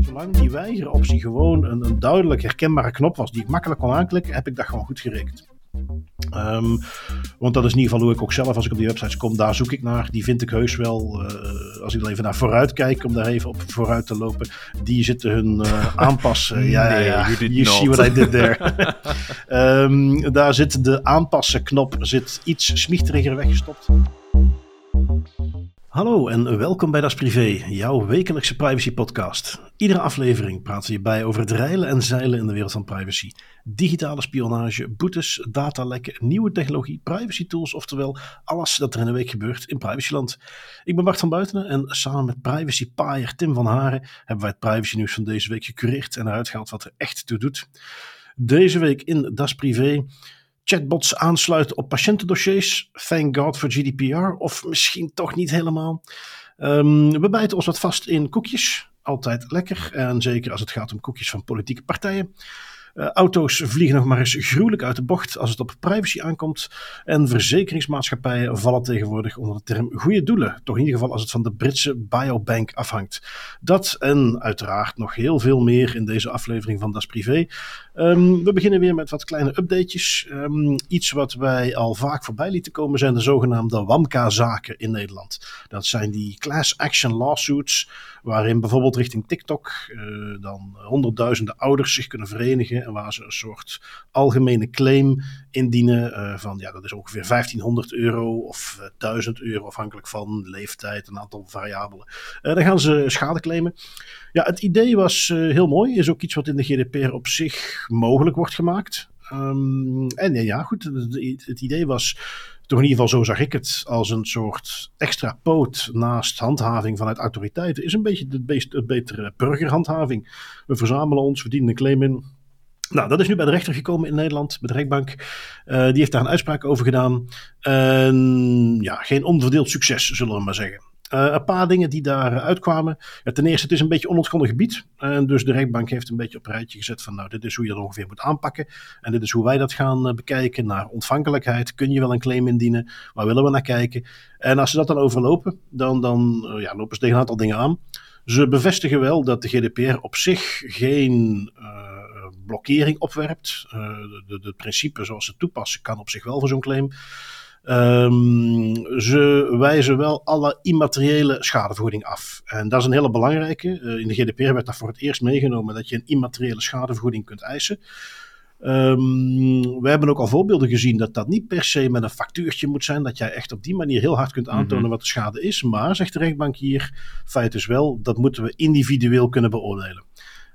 Zolang die weigeroptie gewoon een, een duidelijk herkenbare knop was die ik makkelijk kon aanklikken, heb ik dat gewoon goed gerekend. Um, want dat is in ieder geval hoe ik ook zelf, als ik op die websites kom, daar zoek ik naar. Die vind ik heus wel. Uh, als ik dan even naar vooruit kijk, om daar even op vooruit te lopen. Die zitten hun uh, aanpassen. ja, nee, ja, ja. You see what I did there. um, daar zit de aanpassen knop zit iets smichteriger weggestopt. Hallo en welkom bij Das Privé, jouw wekelijkse privacy podcast. Iedere aflevering praten we hierbij over het reilen en zeilen in de wereld van privacy. Digitale spionage, boetes, datalekken, nieuwe technologie, privacy tools, oftewel alles dat er in een week gebeurt in privacyland. Ik ben Bart van Buitenen en samen met privacy paaier Tim van Haren hebben wij het privacy nieuws van deze week gecureerd en eruit gehaald wat er echt toe doet. Deze week in Das Privé chatbots aansluiten op patiëntendossiers. Thank God voor GDPR. Of misschien toch niet helemaal. Um, we bijten ons wat vast in koekjes. Altijd lekker. En zeker als het gaat om koekjes van politieke partijen. Uh, auto's vliegen nog maar eens gruwelijk uit de bocht als het op privacy aankomt. En verzekeringsmaatschappijen vallen tegenwoordig onder de term goede doelen. Toch in ieder geval als het van de Britse biobank afhangt. Dat en uiteraard nog heel veel meer in deze aflevering van Das Privé. Um, we beginnen weer met wat kleine updatejes. Um, iets wat wij al vaak voorbij lieten komen zijn de zogenaamde WAMKA-zaken in Nederland. Dat zijn die class action lawsuits, waarin bijvoorbeeld richting TikTok uh, dan honderdduizenden ouders zich kunnen verenigen en waar ze een soort algemene claim indienen uh, van, ja, dat is ongeveer 1500 euro of uh, 1000 euro afhankelijk van leeftijd, een aantal variabelen. Uh, dan gaan ze schade claimen. Ja, het idee was heel mooi. Is ook iets wat in de GDPR op zich mogelijk wordt gemaakt. Um, en ja, goed, het, idee was toch in ieder geval zo zag ik het, als een soort extra poot naast handhaving vanuit autoriteiten, is een beetje de, de betere burgerhandhaving. We verzamelen ons, we dienen een claim in. Nou, dat is nu bij de rechter gekomen in Nederland, bij de rechtbank. Uh, die heeft daar een uitspraak over gedaan. Uh, ja, geen onverdeeld succes, zullen we maar zeggen. Uh, een paar dingen die daar uitkwamen. Ja, ten eerste, het is een beetje onontgonnen gebied. En dus de rechtbank heeft een beetje op een rijtje gezet van nou, dit is hoe je dat ongeveer moet aanpakken. En dit is hoe wij dat gaan uh, bekijken. Naar ontvankelijkheid, kun je wel een claim indienen? Waar willen we naar kijken? En als ze dat dan overlopen, dan, dan ja, lopen ze tegen een aantal dingen aan. Ze bevestigen wel dat de GDPR op zich geen blokkering opwerpt. de, de, de principe zoals ze toepassen kan op zich wel voor zo'n claim. Um, ze wijzen wel alle immateriële schadevergoeding af. En dat is een hele belangrijke. Uh, in de GDPR werd dat voor het eerst meegenomen dat je een immateriële schadevergoeding kunt eisen. Um, we hebben ook al voorbeelden gezien dat dat niet per se met een factuurtje moet zijn. Dat jij echt op die manier heel hard kunt aantonen mm -hmm. wat de schade is. Maar, zegt de rechtbank hier, feit is wel, dat moeten we individueel kunnen beoordelen.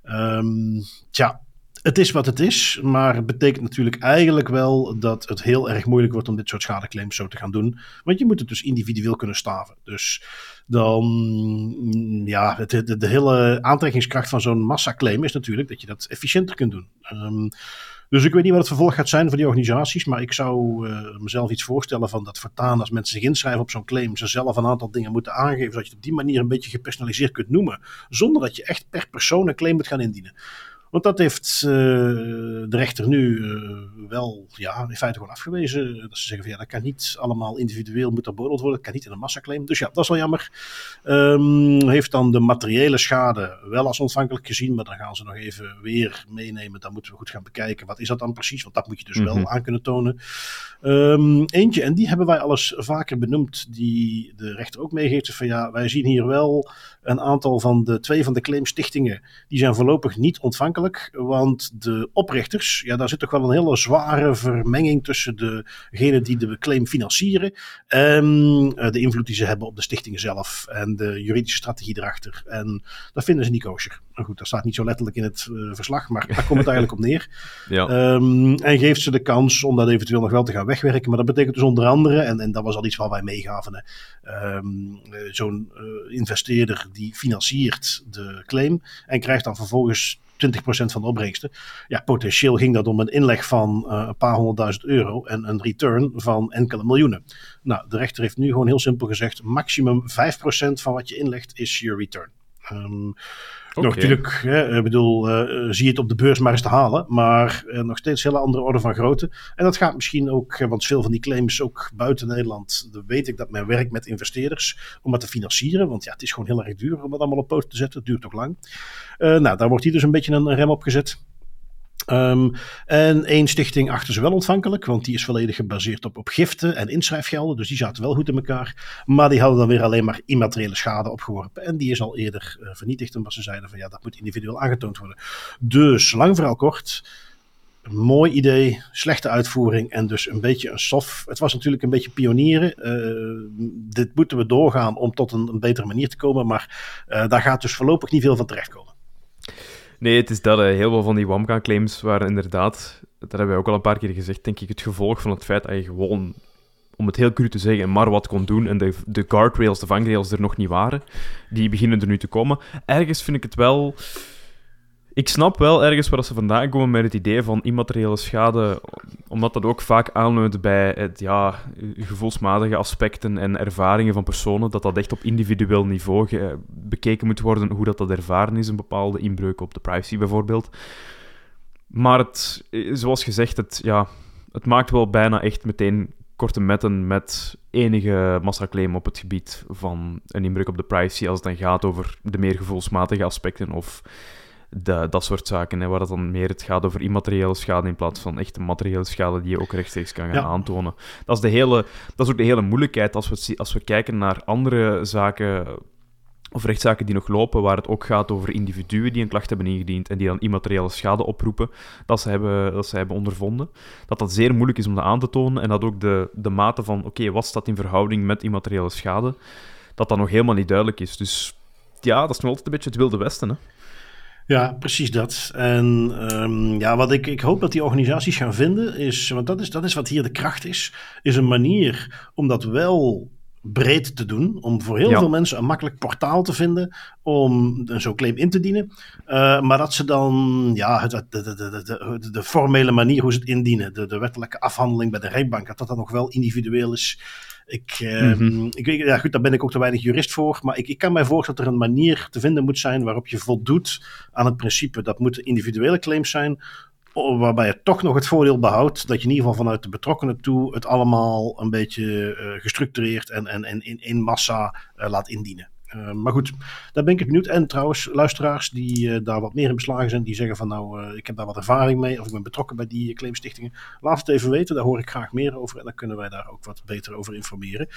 Um, tja, het is wat het is, maar het betekent natuurlijk eigenlijk wel dat het heel erg moeilijk wordt om dit soort schadeclaims zo te gaan doen. Want je moet het dus individueel kunnen staven. Dus dan, ja, de, de hele aantrekkingskracht van zo'n massaclaim is natuurlijk dat je dat efficiënter kunt doen. Um, dus ik weet niet wat het vervolg gaat zijn voor die organisaties, maar ik zou uh, mezelf iets voorstellen van dat voortaan als mensen zich inschrijven op zo'n claim, ze zelf een aantal dingen moeten aangeven, zodat je het op die manier een beetje gepersonaliseerd kunt noemen, zonder dat je echt per persoon een claim moet gaan indienen. Want dat heeft uh, de rechter nu uh, wel ja, in feite gewoon afgewezen. Dat ze zeggen van ja, dat kan niet allemaal individueel moeten beoordeeld worden. Dat kan niet in een massaclaim. Dus ja, dat is wel jammer. Um, heeft dan de materiële schade wel als ontvankelijk gezien. Maar dan gaan ze nog even weer meenemen. Dan moeten we goed gaan bekijken. Wat is dat dan precies? Want dat moet je dus mm -hmm. wel aan kunnen tonen. Um, eentje, en die hebben wij alles vaker benoemd. Die de rechter ook meegeeft. Van ja, wij zien hier wel een aantal van de twee van de claimstichtingen. Die zijn voorlopig niet ontvankelijk. Want de oprichters, ja, daar zit toch wel een hele zware vermenging tussen degene die de claim financieren en de invloed die ze hebben op de stichtingen zelf en de juridische strategie erachter. En dat vinden ze niet kosher. Goed, dat staat niet zo letterlijk in het uh, verslag, maar daar komt het eigenlijk op neer. Ja. Um, en geeft ze de kans om dat eventueel nog wel te gaan wegwerken. Maar dat betekent dus onder andere, en, en dat was al iets waar wij meegaven, um, zo'n uh, investeerder die financiert de claim en krijgt dan vervolgens 20% van de opbrengsten. Ja, potentieel ging dat om een inleg van uh, een paar honderdduizend euro en een return van enkele miljoenen. Nou, de rechter heeft nu gewoon heel simpel gezegd: maximum 5% van wat je inlegt is je return. Um, natuurlijk, ik bedoel, uh, zie je het op de beurs maar eens te halen, maar uh, nog steeds een hele andere orde van grootte. En dat gaat misschien ook, want veel van die claims ook buiten Nederland, dan weet ik dat men werkt met investeerders om dat te financieren, want ja, het is gewoon heel erg duur om dat allemaal op poot te zetten, het duurt ook lang. nou, daar wordt hier dus een beetje een rem op gezet. Um, en één stichting achter ze wel ontvankelijk, want die is volledig gebaseerd op, op giften en inschrijfgelden. Dus die zaten wel goed in elkaar. Maar die hadden dan weer alleen maar immateriële schade opgeworpen. En die is al eerder uh, vernietigd, omdat ze zeiden van ja, dat moet individueel aangetoond worden. Dus, lang verhaal kort. Mooi idee, slechte uitvoering en dus een beetje een soft. Het was natuurlijk een beetje pionieren. Uh, dit moeten we doorgaan om tot een, betere manier te komen, maar uh, daar gaat dus voorlopig niet veel van terechtkomen. Nee, het is dat uh, heel veel van die WAMCA-claims waren inderdaad, dat hebben wij ook al een paar keer gezegd, denk ik, het gevolg van het feit dat je gewoon, om het heel cru te zeggen, maar wat kon doen en de, de guardrails, de vangrails er nog niet waren. Die beginnen er nu te komen. Ergens vind ik het wel ik snap wel ergens waar ze vandaan komen met het idee van immateriële schade, omdat dat ook vaak aanleunt bij het, ja, gevoelsmatige aspecten en ervaringen van personen, dat dat echt op individueel niveau bekeken moet worden, hoe dat, dat ervaren is, een bepaalde inbreuk op de privacy bijvoorbeeld. Maar het, zoals gezegd, het, ja, het maakt wel bijna echt meteen korte metten met enige massaclaim op het gebied van een inbreuk op de privacy als het dan gaat over de meer gevoelsmatige aspecten of de, dat soort zaken, hè, waar het dan meer het gaat over immateriële schade in plaats van echte materiële schade die je ook rechtstreeks kan gaan aantonen. Dat is, de hele, dat is ook de hele moeilijkheid als we, als we kijken naar andere zaken of rechtszaken die nog lopen, waar het ook gaat over individuen die een klacht hebben ingediend en die dan immateriële schade oproepen, dat ze hebben, dat ze hebben ondervonden. Dat dat zeer moeilijk is om dat aan te tonen en dat ook de, de mate van, oké, wat staat in verhouding met immateriële schade, dat dat nog helemaal niet duidelijk is. Dus ja, dat is nog altijd een beetje het wilde westen, hè. Ja, precies dat. En um, ja, wat ik, ik hoop dat die organisaties gaan vinden is, want dat is, dat is wat hier de kracht is, is een manier om dat wel breed te doen. Om voor heel veel mensen een makkelijk portaal te vinden om zo'n claim in te dienen. Uh, maar dat ze dan ja, de, de, de, de, de formele manier hoe ze het indienen, de, wettelijke afhandeling bij de rechtbank, dat dat dan nog wel individueel is. Ik, uh, mm ik weet, ja, goed, daar ben ik ook te weinig jurist voor. Maar ik, ik kan mij voorstellen dat er een manier te vinden moet zijn waarop je voldoet aan het principe. Dat moeten individuele claims zijn. Waarbij je toch nog het voordeel behoudt dat je in ieder geval vanuit de betrokkenen toe het allemaal een beetje uh, gestructureerd en, en, en in, in massa uh, laat indienen. Uh, maar goed, daar ben ik benieuwd. En trouwens, luisteraars die uh, daar wat meer in beslagen zijn, die zeggen van nou, uh, ik heb daar wat ervaring mee of ik ben betrokken bij die claimstichtingen. Laat het even weten, daar hoor ik graag meer over en dan kunnen wij daar ook wat beter over informeren.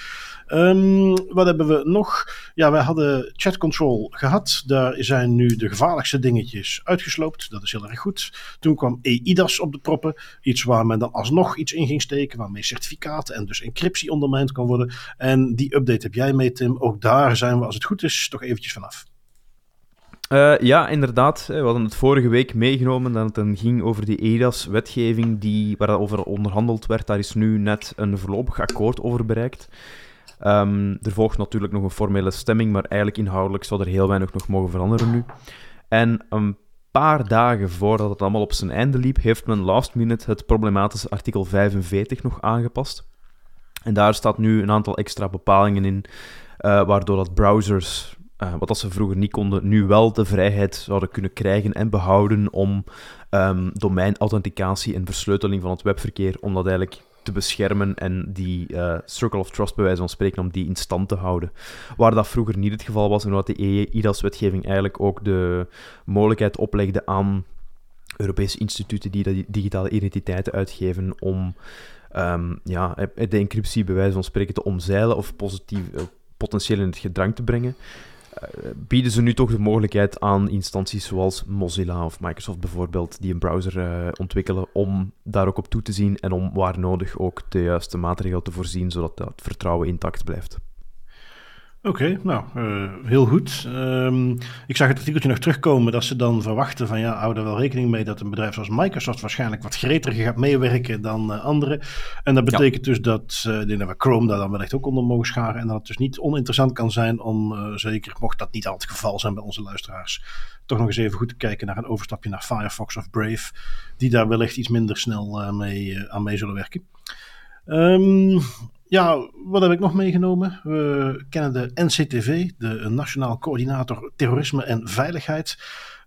Um, wat hebben we nog? Ja, wij hadden chat control gehad. Daar zijn nu de gevaarlijkste dingetjes uitgesloopt. Dat is heel erg goed. Toen kwam EIDAS op de proppen. Iets waar men dan alsnog iets in ging steken, waarmee certificaten en dus encryptie ondermijnd kan worden. En die update heb jij mee, Tim. Ook daar zijn we als het goed is, toch eventjes vanaf. Uh, ja, inderdaad. We hadden het vorige week meegenomen dat het ging over die EDAS-wetgeving die, waarover onderhandeld werd. Daar is nu net een voorlopig akkoord over bereikt. Um, er volgt natuurlijk nog een formele stemming, maar eigenlijk inhoudelijk zou er heel weinig nog mogen veranderen nu. En een paar dagen voordat het allemaal op zijn einde liep, heeft men last minute het problematische artikel 45 nog aangepast. En daar staat nu een aantal extra bepalingen in waardoor dat browsers, uh, wat ze vroeger niet konden, nu wel de vrijheid zouden kunnen krijgen en behouden om um, domeinauthenticatie en versleuteling van het webverkeer, om dat eigenlijk te beschermen en die uh, circle of trust, bij wijze van spreken, om die in stand te houden. Waar dat vroeger niet het geval was, en wat de IDAS-wetgeving eigenlijk ook de mogelijkheid oplegde aan Europese instituten die digitale identiteiten uitgeven om um, ja, de encryptie bij wijze van spreken te omzeilen of positief, potentieel in het gedrang te brengen, uh, bieden ze nu toch de mogelijkheid aan instanties zoals Mozilla of Microsoft bijvoorbeeld, die een browser uh, ontwikkelen, om daar ook op toe te zien en om waar nodig ook de juiste maatregelen te voorzien, zodat het vertrouwen intact blijft. Oké, nou, uh, heel goed. Um, ik zag het artikeltje nog terugkomen dat ze dan verwachten van ja, hou er wel rekening mee dat een bedrijf zoals Microsoft waarschijnlijk wat gretiger gaat meewerken dan uh, anderen. En dat betekent dus dat uh, we Chrome daar dan wellicht ook onder mogen scharen en dat het dus niet oninteressant kan zijn om, zeker mocht dat niet al het geval zijn bij onze luisteraars, toch nog eens even goed te kijken naar een overstapje naar Firefox of Brave, die daar wellicht iets minder snel mee, aan mee zullen werken. Um, ja, wat heb ik nog meegenomen? We kennen de NCTV, de Nationaal Coördinator Terrorisme en Veiligheid.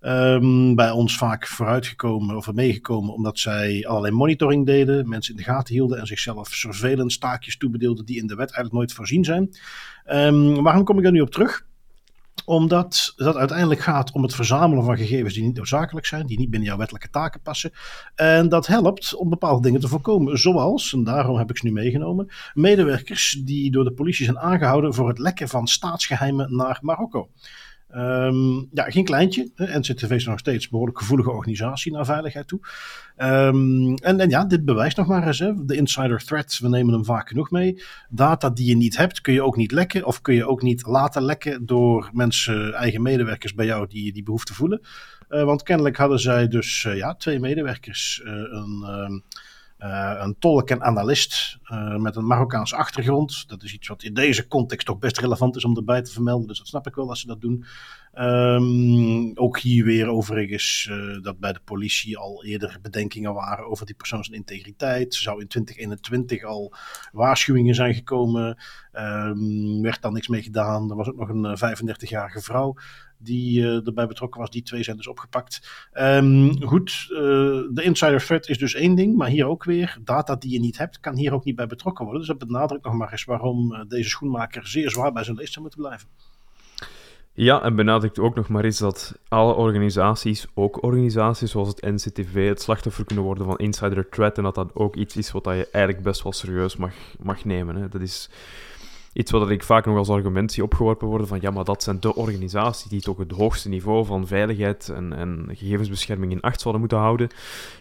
Um, bij ons vaak vooruitgekomen of meegekomen omdat zij allerlei monitoring deden, mensen in de gaten hielden en zichzelf surveillance taakjes toebedeelden die in de wet eigenlijk nooit voorzien zijn. Um, waarom kom ik daar nu op terug? Omdat het uiteindelijk gaat om het verzamelen van gegevens die niet noodzakelijk zijn, die niet binnen jouw wettelijke taken passen. En dat helpt om bepaalde dingen te voorkomen. Zoals, en daarom heb ik ze nu meegenomen, medewerkers die door de politie zijn aangehouden voor het lekken van staatsgeheimen naar Marokko. Um, ja, geen kleintje. NCTV is nog steeds een behoorlijk gevoelige organisatie naar veiligheid toe. Um, en, en ja, dit bewijst nog maar eens. Hè. De insider threat, we nemen hem vaak genoeg mee. Data die je niet hebt, kun je ook niet lekken. Of kun je ook niet laten lekken door mensen, eigen medewerkers bij jou die die behoefte voelen. Uh, want kennelijk hadden zij dus uh, ja, twee medewerkers. Uh, een... Uh, een tolk en analist met een Marokkaanse achtergrond. Dat is iets wat in deze context toch best relevant is om erbij te vermelden. Dus dat snap ik wel als ze dat doen. Um, ook hier weer overigens uh, dat bij de politie al eerder bedenkingen waren over die persoons integriteit. Er zou in 2021 al waarschuwingen zijn gekomen. Um, werd dan niks mee gedaan. Er was ook nog een 35-jarige vrouw die uh, erbij betrokken was. Die twee zijn dus opgepakt. Um, goed, uh, de insider threat is dus één ding, maar hier ook weer. Data die je niet hebt, kan hier ook niet bij betrokken worden. Dus dat benadrukt nog maar eens waarom uh, deze schoenmaker zeer zwaar bij zijn leest zou moeten blijven. Ja, en benadrukt ook nog maar eens dat alle organisaties, ook organisaties zoals het NCTV, het slachtoffer kunnen worden van insider threat en dat dat ook iets is wat je eigenlijk best wel serieus mag, mag nemen. Hè. Dat is iets wat ik vaak nog als argument zie opgeworpen worden van ja, maar dat zijn de organisaties die toch het hoogste niveau van veiligheid en, en gegevensbescherming in acht zouden moeten houden.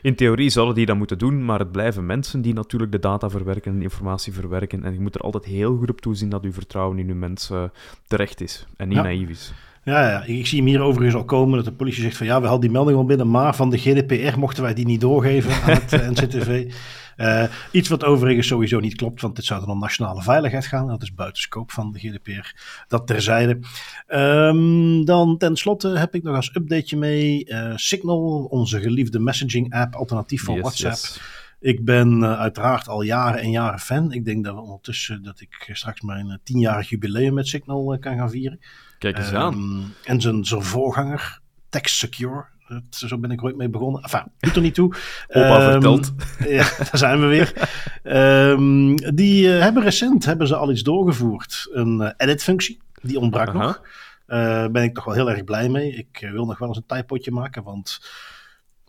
In theorie zouden die dat moeten doen, maar het blijven mensen die natuurlijk de data verwerken en informatie verwerken. En je moet er altijd heel goed op toezien dat uw vertrouwen in uw mensen terecht is en niet ja. naïef is. Ja, ja, ik zie hem hier overigens al komen dat de politie zegt van ja, we hadden die melding al binnen, maar van de GDPR mochten wij die niet doorgeven aan het NCTV. Uh, iets wat overigens sowieso niet klopt, want dit zou dan om nationale veiligheid gaan. Dat is buitenscoop van de GDPR. Dat terzijde. Um, dan tenslotte heb ik nog als updateje mee uh, Signal, onze geliefde messaging app, alternatief voor Yes, WhatsApp. yes. Ik ben uh, uiteraard al jaren en jaren fan. Ik denk dat we ondertussen dat ik straks mijn tienjarig jubileum met Signal kan gaan vieren. Kijk eens aan. Um, en zijn, zijn voorganger, Text Secure. Dat, zo ben ik ooit mee begonnen. Enfin, doet er niet toe. Opa Ehm, vertelt. Ja, daar zijn we weer. Ehm, die eh, hebben recent hebben ze al iets doorgevoerd. Een eh, edit-functie. Die ontbrak nog. Daar ben ik toch wel heel erg blij mee. Ik eh, wil nog wel eens een typotje maken, want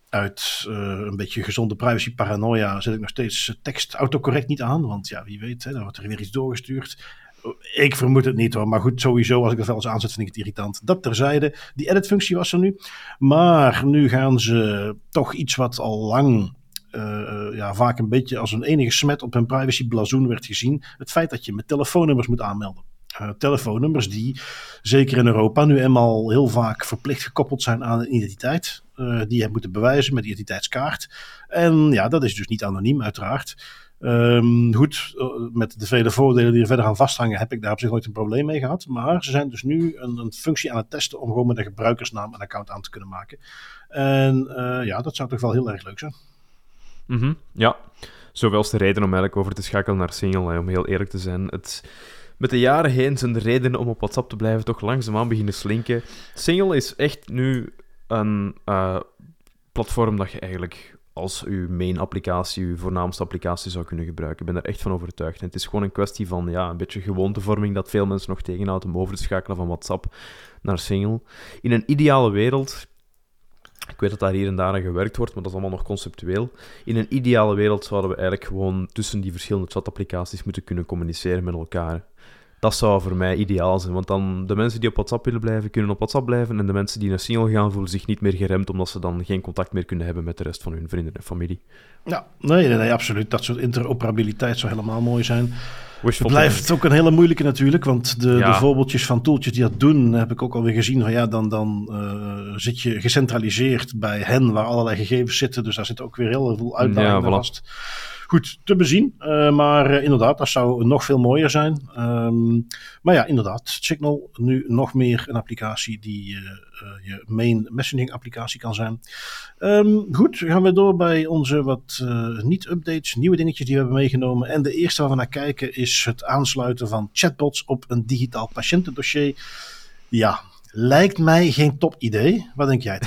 uit eh, een beetje gezonde privacy paranoia zet ik nog steeds eh, tekst autocorrect niet aan. Want ja, wie weet, hè, dan wordt er weer iets doorgestuurd. Ik vermoed het niet hoor, maar goed, sowieso als ik dat wel eens aanzet vind ik het irritant. Dat terzijde, die edit-functie was er nu. Maar nu gaan ze toch iets wat al lang uh, ja, vaak een beetje als een enige smet op hun privacy blazoen werd gezien. Het feit dat je met telefoonnummers moet aanmelden. Uh, telefoonnummers die, zeker in Europa, nu eenmaal heel vaak verplicht gekoppeld zijn aan een identiteit. Die je moeten bewijzen met identiteitskaart. En ja, dat is dus niet anoniem, uiteraard. Um, goed, uh, met de vele voordelen die er verder aan vasthangen, heb ik daar op zich nooit een probleem mee gehad. Maar ze zijn dus nu een, een functie aan het testen om gewoon met een gebruikersnaam een account aan te kunnen maken. En uh, ja, dat zou toch wel heel erg leuk zijn. -hmm. Ja, zoveel is de reden om eigenlijk over te schakelen naar single, om heel eerlijk te zijn. Het, met de jaren heen zijn de redenen om op WhatsApp te blijven toch langzaamaan beginnen slinken. Single is echt nu een uh, platform dat je eigenlijk als uw main applicatie, uw voornaamste applicatie zou kunnen gebruiken. Ik ben er echt van overtuigd. Het is gewoon een kwestie van ja, een beetje gewoontevorming dat veel mensen nog tegenhoudt om over te schakelen van WhatsApp naar Single. In een ideale wereld ik weet dat daar hier en daar aan gewerkt wordt, maar dat is allemaal nog conceptueel. In een ideale wereld zouden we eigenlijk gewoon tussen die verschillende chatapplicaties moeten kunnen communiceren met elkaar. Dat zou voor mij ideaal zijn, want dan de mensen die op WhatsApp willen blijven, kunnen op WhatsApp blijven en de mensen die naar Signal gaan, voelen zich niet meer geremd omdat ze dan geen contact meer kunnen hebben met de rest van hun vrienden en familie. Ja, nee, nee, nee absoluut. Dat soort interoperabiliteit zou helemaal mooi zijn. Het blijft ook een hele moeilijke natuurlijk, want de, ja. de voorbeeldjes van toeltjes die dat doen, heb ik ook alweer gezien. Van ja, dan, dan uh, zit je gecentraliseerd bij hen waar allerlei gegevens zitten, dus daar zit ook weer heel veel uitdagingen ja, voilà. vast. Goed, te bezien. maar inderdaad, dat zou nog veel mooier zijn. Ehm, maar ja, inderdaad, Signal nu nog meer een applicatie die je main messaging applicatie kan zijn. Um, goed, gaan we door bij onze wat niet-updates, nieuwe dingetjes die we hebben meegenomen. En de eerste waar we naar kijken is het aansluiten van chatbots op een digitaal patiëntendossier. Ja, lijkt mij geen top idee. Wat denk jij?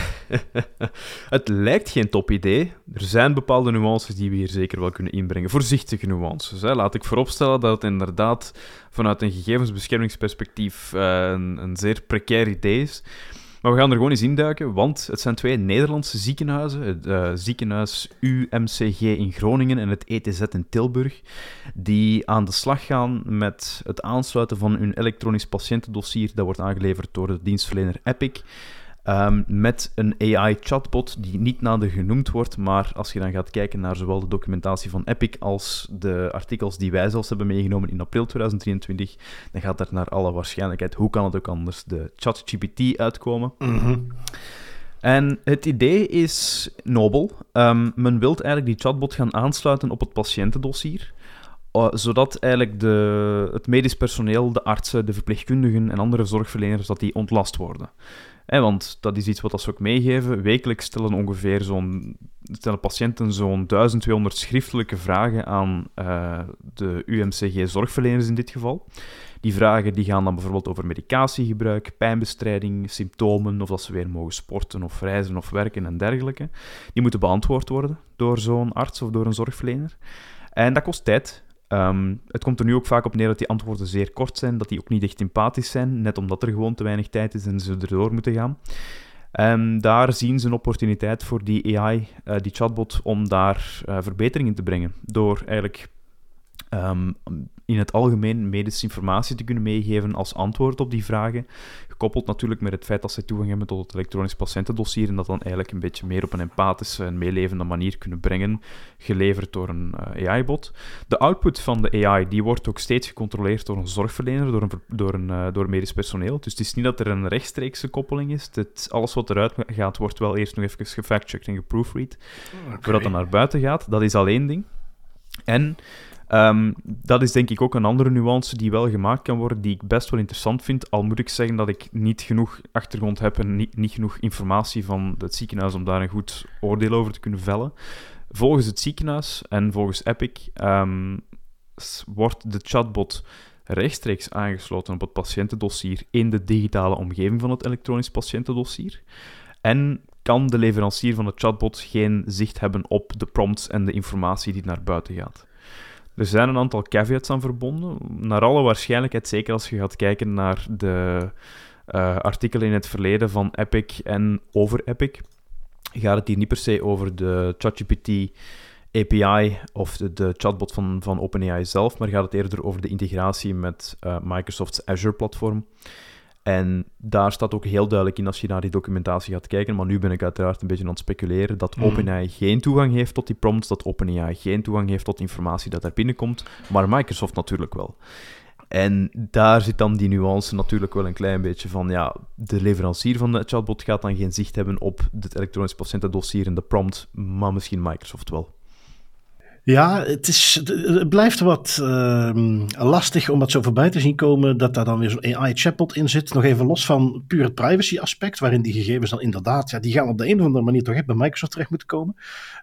het lijkt geen top idee. Er zijn bepaalde nuances die we hier zeker wel kunnen inbrengen. Voorzichtige nuances. Hè. Laat ik vooropstellen dat het inderdaad vanuit een gegevensbeschermingsperspectief uh, een, een zeer precair idee is. Maar we gaan er gewoon eens induiken, want het zijn twee Nederlandse ziekenhuizen. Het uh, ziekenhuis UMCG in Groningen en het ETZ in Tilburg. Die aan de slag gaan met het aansluiten van hun elektronisch patiëntendossier. Dat wordt aangeleverd door de dienstverlener Epic. Um, met een AI-chatbot die niet nader genoemd wordt, maar als je dan gaat kijken naar zowel de documentatie van Epic als de artikels die wij zelfs hebben meegenomen in april 2023, dan gaat er naar alle waarschijnlijkheid, hoe kan het ook anders, de ChatGPT uitkomen. Mm En het idee is nobel. Um, men wil eigenlijk die chatbot gaan aansluiten op het patiëntendossier. Uh, zodat eigenlijk de, het medisch personeel, de artsen, de verpleegkundigen en andere zorgverleners, dat die ontlast worden want dat is iets wat ze ook meegeven. Wekelijks stellen ongeveer zo'n stellen patiënten zo'n 1200 schriftelijke vragen aan uh, de UMCG-zorgverleners in dit geval. Die vragen die gaan dan bijvoorbeeld over medicatiegebruik, pijnbestrijding, symptomen, of dat ze weer mogen sporten of reizen of werken en dergelijke. Die moeten beantwoord worden door zo'n arts of door een zorgverlener. En dat kost tijd. Ehm, het komt er nu ook vaak op neer dat die antwoorden zeer kort zijn, dat die ook niet echt empathisch zijn, net omdat er gewoon te weinig tijd is en ze erdoor moeten gaan. En daar zien ze een opportuniteit voor die AI, eh, die chatbot, om daar uh, verbeteringen te brengen. Door eigenlijk um, in het algemeen medische informatie te kunnen meegeven als antwoord op die vragen. Gekoppeld natuurlijk met het feit dat zij toegang hebben tot het elektronisch patiëntendossier en dat dan eigenlijk een beetje meer op een empathische en meelevende manier kunnen brengen, geleverd door een eh, AI-bot. De output van de AI die wordt ook steeds gecontroleerd door een zorgverlener, door, een, door, een, uh, door medisch personeel. Dus het is niet dat er een rechtstreekse koppeling is. Het, alles wat eruit gaat, wordt wel eerst nog even gefactcheckt en geproofread, okay. voordat het naar buiten gaat. Dat is alleen ding. En Um, dat is denk ik ook een andere nuance die wel gemaakt kan worden, die ik best wel interessant vind. Al moet ik zeggen dat ik niet genoeg achtergrond heb en niet, genoeg informatie van het ziekenhuis om daar een goed oordeel over te kunnen vellen. Volgens het ziekenhuis en volgens Epic um, wordt de chatbot rechtstreeks aangesloten op het patiëntendossier in de digitale omgeving van het elektronisch patiëntendossier. En kan de leverancier van de chatbot geen zicht hebben op de prompts en de informatie die naar buiten gaat. Er zijn een aantal caveats aan verbonden. Naar alle waarschijnlijkheid, zeker als je gaat kijken naar de uh, artikelen in het verleden van Epic en over Epic, gaat het hier niet per se over de ChatGPT API of de, de, chatbot van, van OpenAI zelf, maar gaat het eerder over de integratie met uh, Microsoft's Azure-platform. En daar staat ook heel duidelijk in als je naar die documentatie gaat kijken, maar nu ben ik uiteraard een beetje aan het speculeren, dat mm. OpenAI geen toegang heeft tot die prompts, dat OpenAI geen toegang heeft tot informatie dat daar binnenkomt, maar Microsoft natuurlijk wel. En daar zit dan die nuance natuurlijk wel een klein beetje van, ja, de leverancier van de chatbot gaat dan geen zicht hebben op het elektronisch patiëntendossier en de prompt, maar misschien Microsoft wel. Ja, het, is, het blijft wat uh, lastig om dat zo voorbij te zien komen. Dat daar dan weer zo'n AI-chatbot in zit. Nog even los van puur het privacy-aspect. Waarin die gegevens dan inderdaad. Ja, die gaan op de een of andere manier toch echt bij Microsoft terecht moeten komen.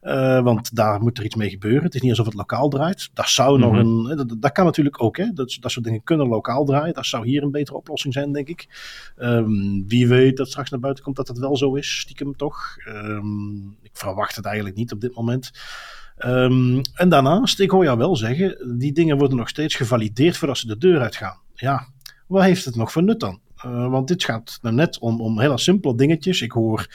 Uh, want daar moet er iets mee gebeuren. Het is niet alsof het lokaal draait. Dat zou nog mhm. een. Dat, dat, kan natuurlijk ook. Hè? Dat, dat soort dingen kunnen lokaal draaien. Dat zou hier een betere oplossing zijn, denk ik. Um, wie weet dat straks naar buiten komt dat dat wel zo is. Stiekem toch. Um, ik verwacht het eigenlijk niet op dit moment. Um, en daarnaast, ik hoor jou wel zeggen, die dingen worden nog steeds gevalideerd voordat ze de deur uitgaan. Ja, wat heeft het nog voor nut dan? Uh, want dit gaat nou net om, om hele simpele dingetjes. Ik hoor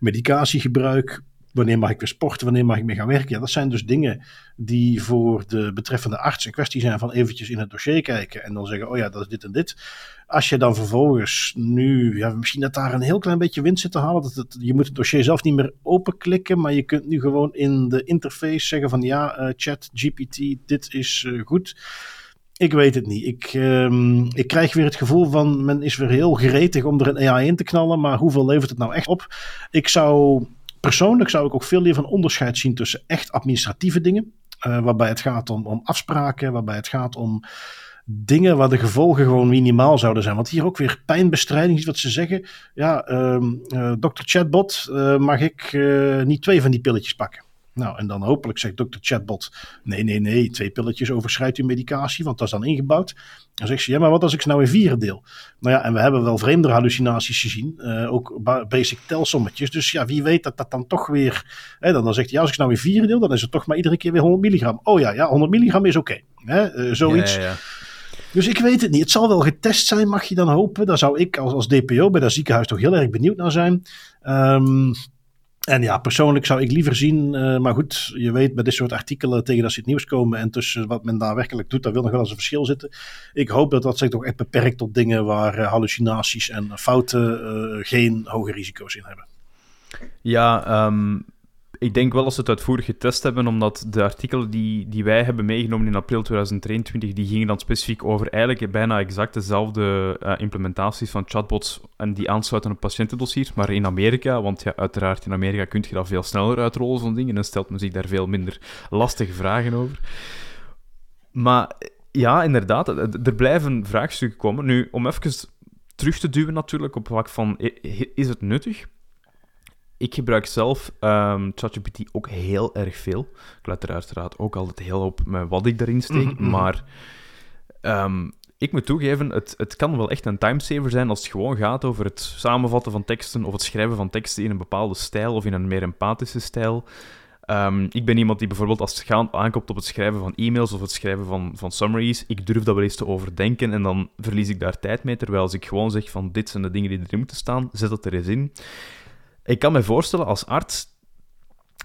medicatiegebruik, Wanneer mag ik weer sporten? Wanneer mag ik meer gaan werken? Ja, dat zijn dus dingen die voor de betreffende arts een kwestie zijn van eventjes in het dossier kijken en dan zeggen, oh ja, dat is dit en dit. Als je dan vervolgens nu, ja, misschien dat daar een heel klein beetje winst zit te halen. Dat je moet het dossier zelf niet meer openklikken, maar je kunt nu gewoon in de interface zeggen van ja, uh, chat, GPT, dit is uh, goed. Ik weet het niet. Ik, um, ik krijg weer het gevoel van men is weer heel gretig om er een AI in te knallen, maar hoeveel levert het nou echt op? Ik zou Persoonlijk zou ik ook veel liever een onderscheid zien tussen echt administratieve dingen waarbij het gaat om, om afspraken, waarbij het gaat om dingen waar de gevolgen gewoon minimaal zouden zijn. Want hier ook weer pijnbestrijding is wat ze zeggen. Ja, um, uh, dokter Chatbot, uh, mag ik niet twee van die pilletjes pakken? Nou, en dan hopelijk zegt dokter Chatbot: nee, nee, nee, twee pilletjes overschrijdt uw medicatie, want dat is dan ingebouwd. Dan zegt ze: ja, maar wat als ik ze nou in vieren deel? Nou ja, en we hebben wel vreemde hallucinaties gezien, uh, ook basic telsommetjes. Dus ja, wie weet dat dat dan toch weer. Hè, dan, dan zegt hij: ja, als ik ze nou in vieren deel, dan is het toch maar iedere keer weer 100 milligram. Oh ja, ja 100 milligram is oké. Okay. Uh, zoiets. Ja, ja, ja. Dus ik weet het niet. Het zal wel getest zijn, mag je dan hopen. Daar zou ik als, als DPO bij dat ziekenhuis toch heel erg benieuwd naar zijn. Um, en ja, persoonlijk zou ik liever zien, uh, maar goed, je weet bij dit soort artikelen tegen dat ze het nieuws komen en tussen wat men daadwerkelijk doet, daar wil nog wel eens een verschil zitten. Ik hoop dat dat zich toch echt beperkt tot dingen waar uh, hallucinaties en fouten uh, geen hoge risico's in hebben. Ja, um, ik denk wel dat ze het uitvoerig getest hebben, omdat de artikelen die, die wij hebben meegenomen in april 2023, die gingen dan specifiek over eigenlijk bijna exact dezelfde uh, implementaties van chatbots en die aansluiten op patiëntendossiers, maar in Amerika, want ja, uiteraard in Amerika kun je dat veel sneller uitrollen, zo'n dingen, en stelt men zich daar veel minder lastige vragen over. Maar ja, inderdaad, er blijven vraagstukken komen. Nu, om even terug te duwen natuurlijk op vlak van, is het nuttig? Ik gebruik zelf um, ChatGPT ook heel erg veel. Ik let er uiteraard ook altijd heel op met wat ik daarin steek. Mm -hmm. Maar um, ik moet toegeven, het, het kan wel echt een timesaver zijn als het gewoon gaat over het samenvatten van teksten of het schrijven van teksten in een bepaalde stijl of in een meer empathische stijl. Um, ik ben iemand die bijvoorbeeld als het gaat aankomt op het schrijven van e-mails of het schrijven van, van summaries, ik durf dat wel eens te overdenken en dan verlies ik daar tijd mee. Terwijl als ik gewoon zeg van dit zijn de dingen die erin moeten staan, zet het er eens in. Ik kan me voorstellen als arts,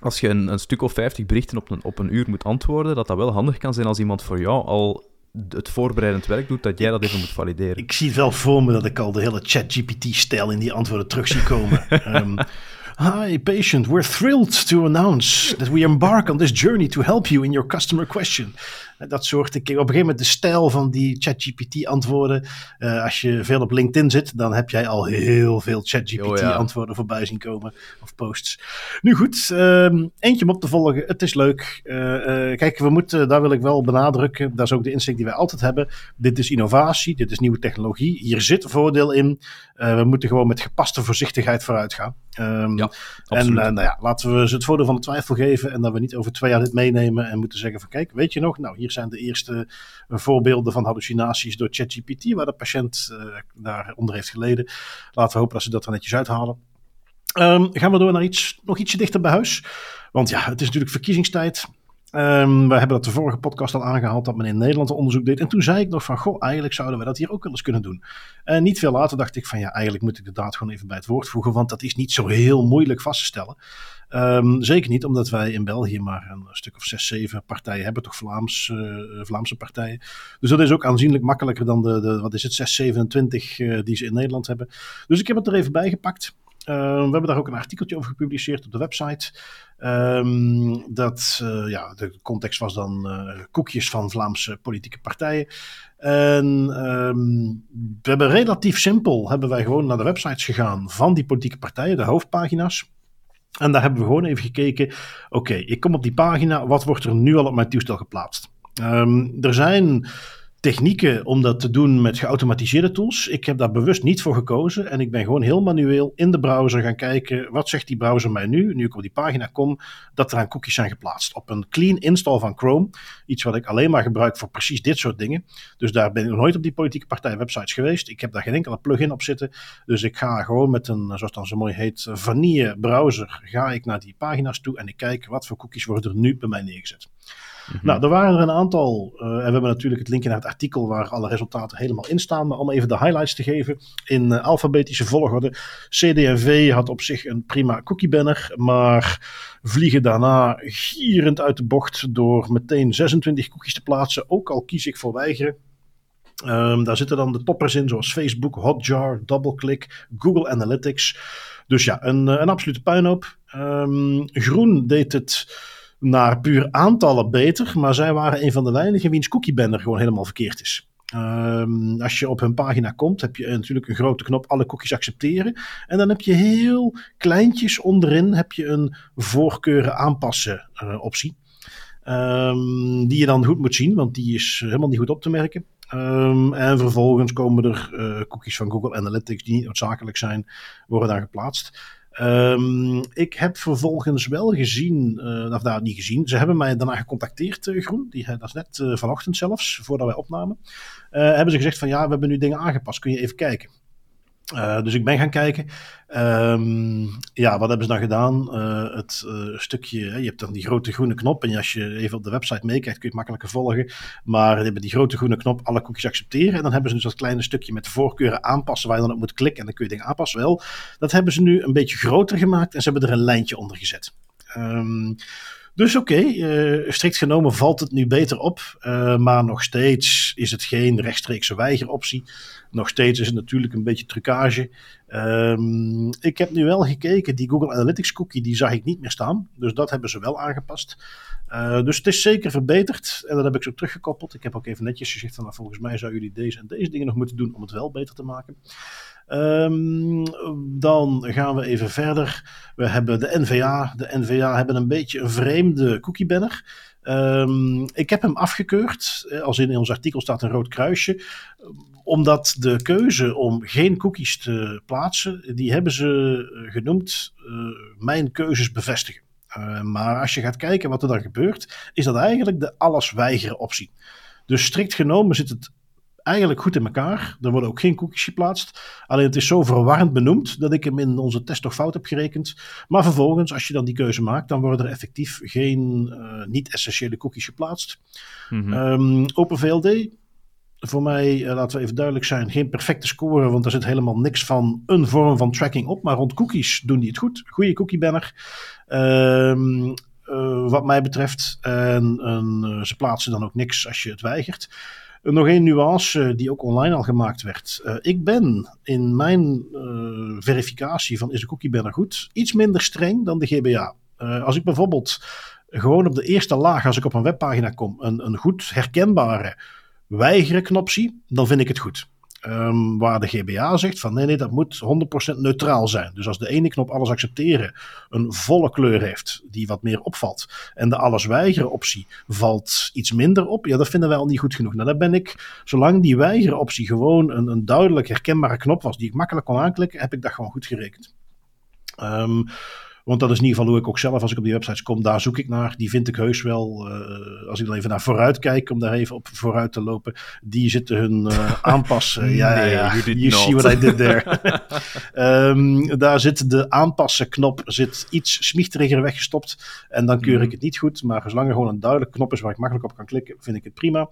als je een, een stuk of 50 berichten op een, op een uur moet antwoorden, dat dat wel handig kan zijn als iemand voor jou al het voorbereidend werk doet, dat jij dat even moet valideren. Ik zie wel voor me dat ik al de hele ChatGPT-stijl in die antwoorden terug zie komen. um, Hi, patient. We're thrilled to announce that we embark on this journey to help you in your customer question. Dat soort. Ik, op een gegeven moment de stijl van die ChatGPT-antwoorden. Uh, als je veel op LinkedIn zit, dan heb jij al heel veel ChatGPT-antwoorden oh, ja. voorbij zien komen. Of posts. Nu goed, um, eentje om op te volgen. Het is leuk. Uh, uh, kijk, we moeten, daar wil ik wel benadrukken. Dat is ook de insteek die wij altijd hebben. Dit is innovatie, dit is nieuwe technologie. Hier zit voordeel in. we moeten gewoon met gepaste voorzichtigheid vooruit gaan. Um, ja, en nou ja, laten we ze het voordeel van de twijfel geven. En dat we niet over twee jaar dit meenemen en moeten zeggen van kijk, weet je nog, nou hier zijn de eerste voorbeelden van hallucinaties door ChatGPT, waar de patiënt uh, daaronder heeft geleden. Laten we hopen dat ze dat er netjes uithalen. Um, gaan we door naar iets, nog ietsje dichter bij huis. Want ja, het is natuurlijk verkiezingstijd. Um, we hebben dat de vorige podcast al aangehaald dat men in Nederland een onderzoek deed. En toen zei ik nog van, goh, eigenlijk zouden we dat hier ook wel eens kunnen doen. En niet veel later dacht ik van, ja, eigenlijk moet ik de daad gewoon even bij het woord voegen, want dat is niet zo heel moeilijk vast te stellen. Um, zeker niet omdat wij in België maar een stuk of zes, zeven partijen hebben, toch Vlaams, uh, Vlaamse partijen. Dus dat is ook aanzienlijk makkelijker dan de, de wat is het, 627 uh, die ze in Nederland hebben. Dus ik heb het er even bij gepakt. Uh, we hebben daar ook een artikeltje over gepubliceerd op de website. Um, dat, uh, ja, de context was dan uh, koekjes van Vlaamse politieke partijen. En um, we hebben relatief simpel, hebben wij gewoon naar de websites gegaan van die politieke partijen, de hoofdpagina's. En daar hebben we gewoon even gekeken. Oké, ik kom op die pagina. Wat wordt er nu al op mijn toestel geplaatst? Er zijn technieken om dat te doen met geautomatiseerde tools. Ik heb daar bewust niet voor gekozen en ik ben gewoon heel manueel in de browser gaan kijken wat zegt die browser mij nu, nu ik op die pagina kom, dat er aan cookies zijn geplaatst. Op een clean install van Chrome, iets wat ik alleen maar gebruik voor precies dit soort dingen. Dus daar ben ik nog nooit op die politieke partij websites geweest. Ik heb daar geen enkele plugin op zitten. Dus ik ga gewoon met een, zoals dan zo mooi heet, vanille browser, ga ik naar die pagina's toe en ik kijk wat voor cookies worden er nu bij mij neergezet. Mhm. Nou, er waren er een aantal. Uh, en we hebben natuurlijk het linkje naar het artikel waar alle resultaten helemaal in staan. Maar om even de highlights te geven. In uh, alfabetische volgorde. CD&V had op zich een prima cookie banner. Maar vliegen daarna gierend uit de bocht door meteen 26 cookies te plaatsen. Ook al kies ik voor weigeren. Um, daar zitten dan de toppers in, zoals Facebook, Hotjar, DoubleClick, Google Analytics. Dus ja, een, een absolute puinhoop. Um, Groen deed het naar puur aantallen beter. Maar zij waren een van de weinigen wiens cookie banner gewoon helemaal verkeerd is. Um, als je op hun pagina komt, heb je natuurlijk een grote knop alle cookies accepteren. En dan heb je heel kleintjes onderin heb je een voorkeuren aanpassen uh, optie. Ehm, die je dan goed moet zien, want die is helemaal niet goed op te merken. Ehm, en vervolgens komen er uh, cookies van Google Analytics die niet noodzakelijk zijn, worden daar geplaatst. Um, ik heb vervolgens wel gezien, uh, of daar niet gezien, ze hebben mij daarna gecontacteerd, uh, Groen, die, dat is net vanochtend zelfs, voordat wij opnamen. hebben ze gezegd van ja, we hebben nu dingen aangepast, kun je even kijken. Uh, dus ik ben gaan kijken. Um, ja, wat hebben ze dan gedaan? Uh, het uh, stukje, je hebt dan die grote groene knop. En als je even op de website meekijkt, kun je het makkelijker volgen. Maar die hebben die grote groene knop, alle cookies accepteren. En dan hebben ze dus dat kleine stukje met voorkeuren aanpassen, waar je dan op moet klikken. En dan kun je dingen aanpassen. Wel, dat hebben ze nu een beetje groter gemaakt. En ze hebben er een lijntje onder gezet. Um, dus oké, uh, strikt genomen valt het nu beter op. Uh, maar nog steeds is het geen rechtstreekse weigeroptie. Nog steeds is het natuurlijk een beetje trucage. Um, ik heb nu wel gekeken, die Google Analytics cookie, die zag ik niet meer staan. Dus dat hebben ze wel aangepast. Uh, dus het is zeker verbeterd. En dat heb ik zo teruggekoppeld. Ik heb ook even netjes gezegd van, nou, volgens mij zouden jullie deze en deze dingen nog moeten doen om het wel beter te maken. Um, dan gaan we even verder. We hebben de NVA. De NVA hebben een beetje een vreemde cookie banner. Um, ik heb hem afgekeurd. Als in, ons artikel staat een rood kruisje. Omdat de keuze om geen cookies te plaatsen, die hebben ze genoemd uh, mijn keuzes bevestigen. Maar als je gaat kijken wat er dan gebeurt, is dat eigenlijk de alles weigeren optie. Dus strikt genomen zit het eigenlijk goed in elkaar. Er worden ook geen cookies geplaatst. Alleen het is zo verwarrend benoemd dat ik hem in onze test toch fout heb gerekend. Maar vervolgens, als je dan die keuze maakt, dan worden er effectief geen uh, niet-essentiële cookies geplaatst. Mm-hmm. Um, OpenVLD, voor mij, uh, laten we even duidelijk zijn, geen perfecte score, want er zit helemaal niks van een vorm van tracking op. Maar rond cookies doen die het goed. Goede cookie banner. Um, uh, wat mij betreft. En ze plaatsen dan ook niks als je het weigert. Nog één nuance die ook online al gemaakt werd. Uh, ik ben in mijn uh, verificatie van is de cookie banner goed iets minder streng dan de GBA. Als ik bijvoorbeeld gewoon op de eerste laag, als ik op een webpagina kom, een, een goed herkenbare weigeren knop zie, dan vind ik het goed. Um, waar de GBA zegt van nee, nee, dat moet 100% neutraal zijn. Dus als de ene knop alles accepteren een volle kleur heeft die wat meer opvalt en de alles weigeren optie valt iets minder op, ja, dat vinden wij al niet goed genoeg. Nou, dan ben ik, zolang die weigeren optie gewoon een, een duidelijk herkenbare knop was die ik makkelijk kon aanklikken, heb ik dat gewoon goed gerekend. Um, want dat is in ieder geval hoe ik ook zelf, als ik op die websites kom, daar zoek ik naar. Die vind ik heus wel. Uh, als ik dan even naar vooruit kijk, om daar even op vooruit te lopen. Die zitten hun uh, aanpassen. ja, nee, ja, you, see what I did there. um, daar zit de aanpassen knop zit iets smichteriger weggestopt. En dan keur ik het niet goed. Maar zolang er gewoon een duidelijke knop is waar ik makkelijk op kan klikken, vind ik het prima.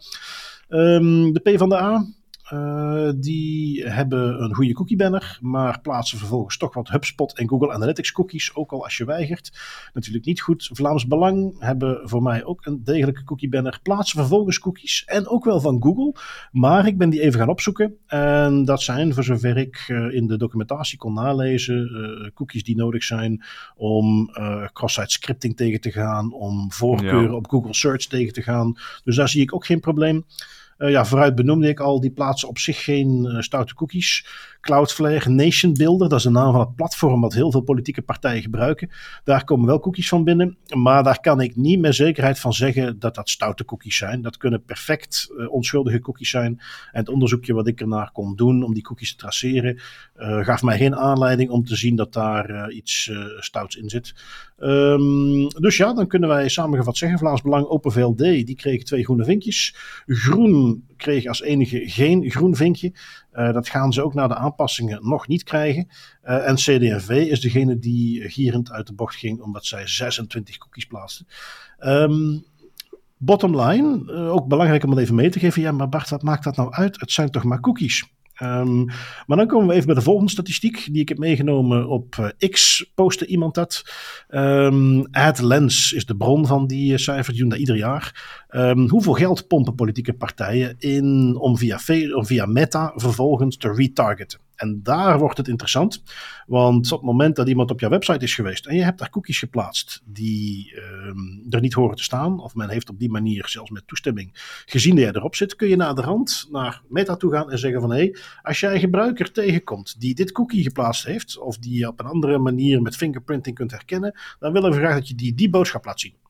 Um, de P van de A. Uh, die hebben een goede cookie banner, maar plaatsen vervolgens toch wat HubSpot en Google Analytics cookies, ook al als je weigert. Natuurlijk niet goed. Vlaams Belang hebben voor mij ook een degelijke cookie banner, plaatsen vervolgens cookies en ook wel van Google, maar ik ben die even gaan opzoeken en dat zijn, voor zover ik uh, in de documentatie kon nalezen, uh, cookies die nodig zijn om cross-site scripting tegen te gaan, om voorkeuren ja. op Google Search tegen te gaan. Dus daar zie ik ook geen probleem. Uh, ja, vooruit benoemde ik al, die plaatsen op zich geen uh, stoute cookies. Cloudflare Nation Builder, dat is de naam van het platform wat heel veel politieke partijen gebruiken. Daar komen wel cookies van binnen, maar daar kan ik niet met zekerheid van zeggen dat dat stoute cookies zijn. Dat kunnen perfect uh, onschuldige cookies zijn. En het onderzoekje wat ik ernaar kon doen om die cookies te traceren, gaf mij geen aanleiding om te zien dat daar iets stouts in zit. Um, dus ja, dan kunnen wij samengevat zeggen, Vlaams Belang Open VLD, die kregen twee groene vinkjes. Groen kreeg als enige geen groen vinkje. Uh, dat gaan ze ook na de aanpassingen nog niet krijgen. Uh, en CD&V is degene die gierend uit de bocht ging, omdat zij 26 cookies plaatsten. Um, bottom line, uh, ook belangrijk om het even mee te geven. Ja, maar Bart, wat maakt dat nou uit? Het zijn toch maar cookies? Um, maar dan komen we even bij de volgende statistiek die ik heb meegenomen op uh, X. Postte iemand dat. Um, AdLens is de bron van die uh, cijfers, die doen dat ieder jaar. Um, hoeveel geld pompen politieke partijen in om via, om via Meta vervolgens te retargeten? En daar wordt het interessant. Want op het moment dat iemand op jouw website is geweest en je hebt daar cookies geplaatst die um, er niet horen te staan, of men heeft op die manier zelfs met toestemming gezien dat jij erop zit, kun je naar de rand naar Meta toe gaan en zeggen van hé, hey, als jij een gebruiker tegenkomt die dit cookie geplaatst heeft, of die je op een andere manier met fingerprinting kunt herkennen, dan willen we graag dat je die, die boodschap laat zien.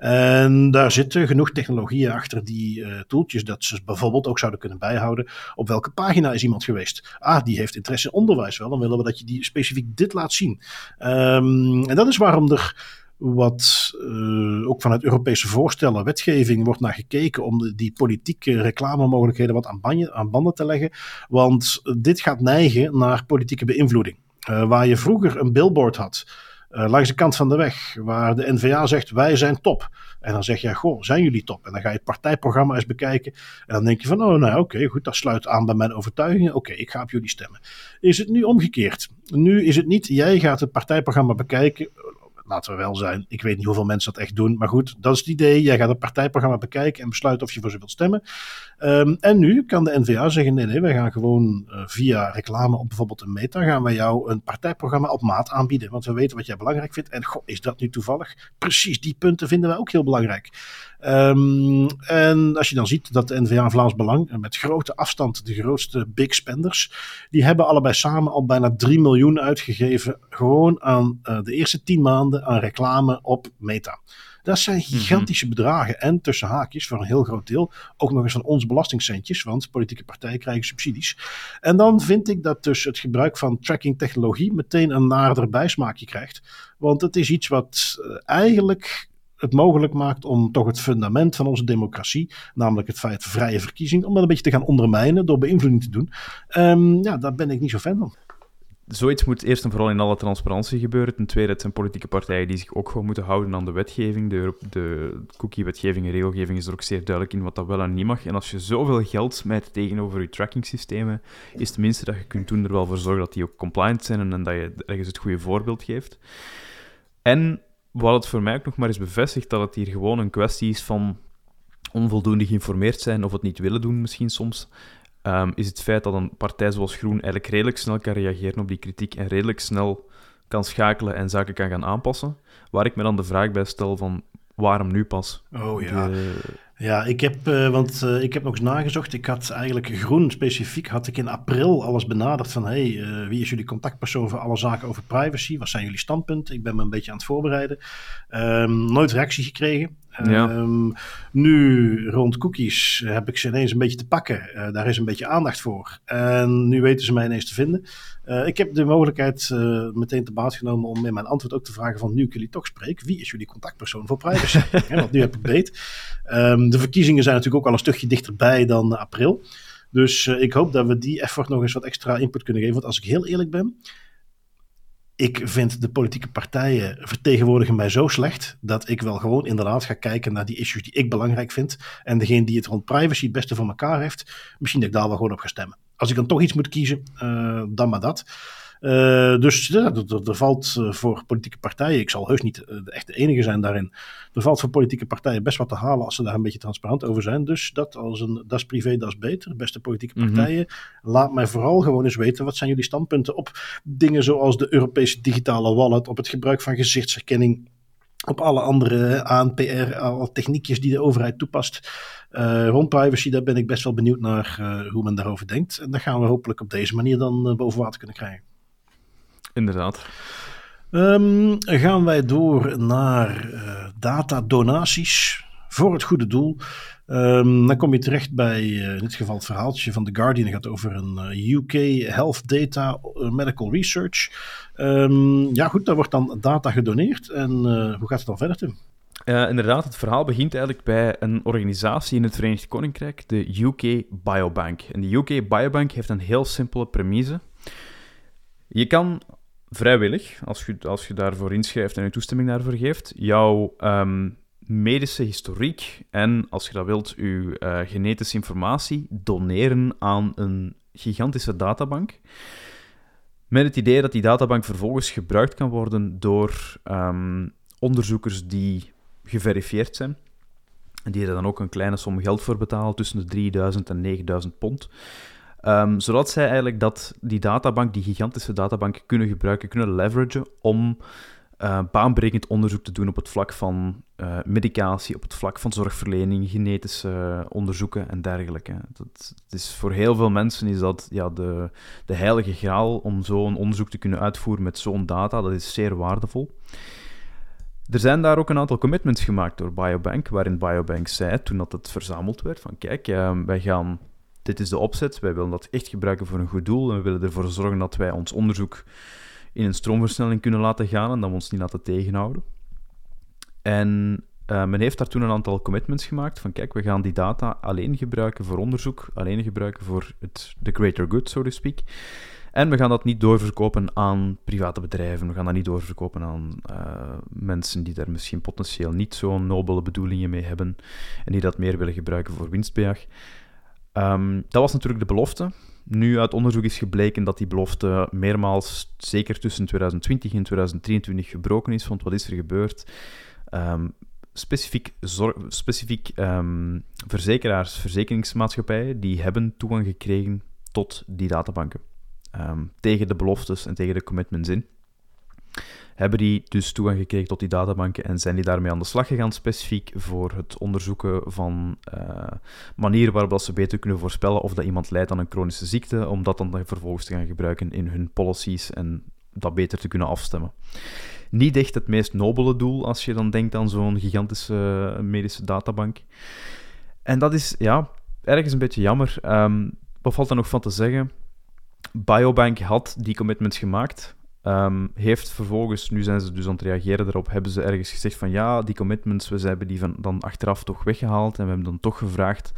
En daar zitten genoeg technologieën achter die uh, toeltjes dat ze bijvoorbeeld ook zouden kunnen bijhouden. Op welke pagina is iemand geweest? Ah, die heeft interesse in onderwijs wel. Dan willen we dat je die specifiek dit laat zien. Um, en dat is waarom er wat uh, ook vanuit Europese voorstellen, wetgeving wordt naar gekeken om die politieke reclamemogelijkheden wat aan, banje, aan, banden te leggen. Want dit gaat neigen naar politieke beïnvloeding. Uh, waar je vroeger een billboard had uh, langs de kant van de weg, waar de NVA zegt wij zijn top. En dan zeg je, goh, zijn jullie top? En dan ga je het partijprogramma eens bekijken. En dan denk je van, oh nou oké, goed, dat sluit aan bij mijn overtuigingen. Oké, ik ga op jullie stemmen. Is het nu omgekeerd? Nu is het niet, jij gaat het partijprogramma bekijken laten we wel zijn. Ik weet niet hoeveel mensen dat echt doen. Maar goed, dat is het idee. Jij gaat het partijprogramma bekijken en besluiten of je voor ze wilt stemmen. Um, en nu kan de NVA zeggen: nee, nee, wij gaan gewoon uh, via reclame op bijvoorbeeld een meta. gaan wij jou een partijprogramma op maat aanbieden. Want we weten wat jij belangrijk vindt. En goh, is dat nu toevallig? Precies die punten vinden wij ook heel belangrijk. Um, en als je dan ziet dat de NVA Vlaams Belang met grote afstand de grootste big spenders, die hebben allebei samen al bijna 3 miljoen uitgegeven. Gewoon aan uh, de eerste 10 maanden aan reclame op Meta. Dat zijn mhm. gigantische bedragen. En tussen haakjes, voor een heel groot deel, ook nog eens van ons belastingcentjes. Want politieke partijen krijgen subsidies. En dan vind ik dat dus het gebruik van tracking technologie meteen een nader bijsmaakje krijgt. Want het is iets wat uh, eigenlijk het mogelijk maakt om toch het fundament van onze democratie, namelijk het feit vrije verkiezing, om dat een beetje te gaan ondermijnen door beïnvloeding te doen. Um, ja, daar ben ik niet zo fan van. Zoiets moet eerst en vooral in alle transparantie gebeuren. Ten tweede, het zijn politieke partijen die zich ook gewoon moeten houden aan de wetgeving. De, de cookie-wetgeving en regelgeving is er ook zeer duidelijk in wat dat wel en niet mag. En als je zoveel geld smijt tegenover je tracking-systemen, is het minste dat je kunt doen er wel voor zorgen dat die ook compliant zijn en dat je ergens het goede voorbeeld geeft. En wat het voor mij ook nog maar eens bevestigt, dat het hier gewoon een kwestie is van onvoldoende geïnformeerd zijn of het niet willen doen misschien soms, um, is het feit dat een partij zoals Groen eigenlijk redelijk snel kan reageren op die kritiek en redelijk snel kan schakelen en zaken kan gaan aanpassen. Waar ik me dan de vraag bij stel van waarom nu pas? Oh ja. Ja, ik heb, uh, want uh, ik heb nog eens nagezocht. Ik had eigenlijk groen specifiek, had ik in april alles benaderd van hey, uh, wie is jullie contactpersoon voor alle zaken over privacy? Wat zijn jullie standpunten? Ik ben me een beetje aan het voorbereiden. Um, nooit reactie gekregen. Ja. Um, nu rond cookies heb ik ze ineens een beetje te pakken. Uh, daar is een beetje aandacht voor. En nu weten ze mij ineens te vinden. Uh, ik heb de mogelijkheid uh, meteen te baat genomen om in mijn antwoord ook te vragen van nu ik jullie toch spreek, wie is jullie contactpersoon voor privacy? ja, want nu heb ik beet. Um, de verkiezingen zijn natuurlijk ook al een stukje dichterbij dan april. Dus ik hoop dat we die effort nog eens wat extra input kunnen geven. Want als ik heel eerlijk ben, ik vind de politieke partijen vertegenwoordigen mij zo slecht dat ik wel gewoon inderdaad ga kijken naar die issues die ik belangrijk vind. En degene die het rond privacy het beste voor elkaar heeft, misschien dat ik daar wel gewoon op ga stemmen. Als ik dan toch iets moet kiezen, uh, dan maar dat. Uh, dus ja, er, er, valt eh, voor politieke partijen, ik zal heus niet de echte enige zijn daarin, er valt voor politieke partijen best wat te halen als ze daar een beetje transparant over zijn. Dus dat als een, dat is privé, dat is beter. Beste politieke mhm. partijen, laat mij vooral gewoon eens weten, wat zijn jullie standpunten op dingen zoals de Europese digitale wallet, op het gebruik van gezichtsherkenning, op alle andere ANPR, alle techniekjes die de overheid toepast. Uh, rond privacy, daar ben ik best wel benieuwd naar uh, hoe men daarover denkt. En dan gaan we hopelijk op deze manier dan uh, boven water kunnen krijgen. Inderdaad. Um, gaan wij door naar uh, datadonaties voor het goede doel. Um, dan kom je terecht bij uh, in dit geval het verhaaltje van The Guardian. Het gaat over een uh, UK Health Data Medical Research. Um, ja goed, daar wordt dan data gedoneerd. En hoe gaat het dan verder, Tim? Uh, inderdaad, het verhaal begint eigenlijk bij een organisatie in het Verenigd Koninkrijk, de UK Biobank. En de UK Biobank heeft een heel simpele premise. Je kan vrijwillig, als je, als je daarvoor inschrijft en je toestemming daarvoor geeft, jouw um, medische historiek en, als je dat wilt, je uh, genetische informatie doneren aan een gigantische databank. Met het idee dat die databank vervolgens gebruikt kan worden door um, onderzoekers die geverifieerd zijn. En die er dan ook een kleine som geld voor betalen, tussen de 3000 en 9000 pond. Um, zodat zij eigenlijk dat, die databank, die gigantische databank, kunnen gebruiken, kunnen leveragen om uh, baanbrekend onderzoek te doen op het vlak van uh, medicatie, op het vlak van zorgverlening, genetische onderzoeken en dergelijke. Dat, is, voor heel veel mensen is dat ja, de, de heilige graal om zo'n onderzoek te kunnen uitvoeren met zo'n data. Dat is zeer waardevol. Er zijn daar ook een aantal commitments gemaakt door Biobank, waarin Biobank zei, toen dat het verzameld werd, van kijk, uh, wij gaan, dit is de opzet, wij willen dat echt gebruiken voor een goed doel en we willen ervoor zorgen dat wij ons onderzoek in een stroomversnelling kunnen laten gaan en dat we ons niet laten tegenhouden. En uh, men heeft daar toen een aantal commitments gemaakt van kijk, we gaan die data alleen gebruiken voor onderzoek, alleen gebruiken voor het, de greater good, so to speak. En we gaan dat niet doorverkopen aan private bedrijven. We gaan dat niet doorverkopen aan uh, mensen die daar misschien potentieel niet zo'n nobele bedoelingen mee hebben en die dat meer willen gebruiken voor winstbejag. Um, dat was natuurlijk de belofte. Nu uit onderzoek is gebleken dat die belofte meermaals, zeker tussen 2020 en 2023, gebroken is. Want wat is er gebeurd? Um, specifiek, specifiek um, verzekeraars, verzekeringsmaatschappijen, die hebben toegang gekregen tot die databanken. Tegen de beloftes en tegen de commitments in. Hebben die dus toegang gekregen tot die databanken en zijn die daarmee aan de slag gegaan, specifiek voor het onderzoeken van uh, manieren waarop ze beter kunnen voorspellen of dat iemand lijdt aan een chronische ziekte, om dat dan vervolgens te gaan gebruiken in hun policies en dat beter te kunnen afstemmen niet echt het meest nobele doel als je dan denkt aan zo'n gigantische medische databank. En dat is, ja, ergens een beetje jammer. Um, wat valt er nog van te zeggen? Biobank had die commitments gemaakt. Um, heeft vervolgens, nu zijn ze dus aan het reageren daarop, hebben ze ergens gezegd van ja, die commitments, we hebben die van, dan achteraf toch weggehaald en we hebben dan toch gevraagd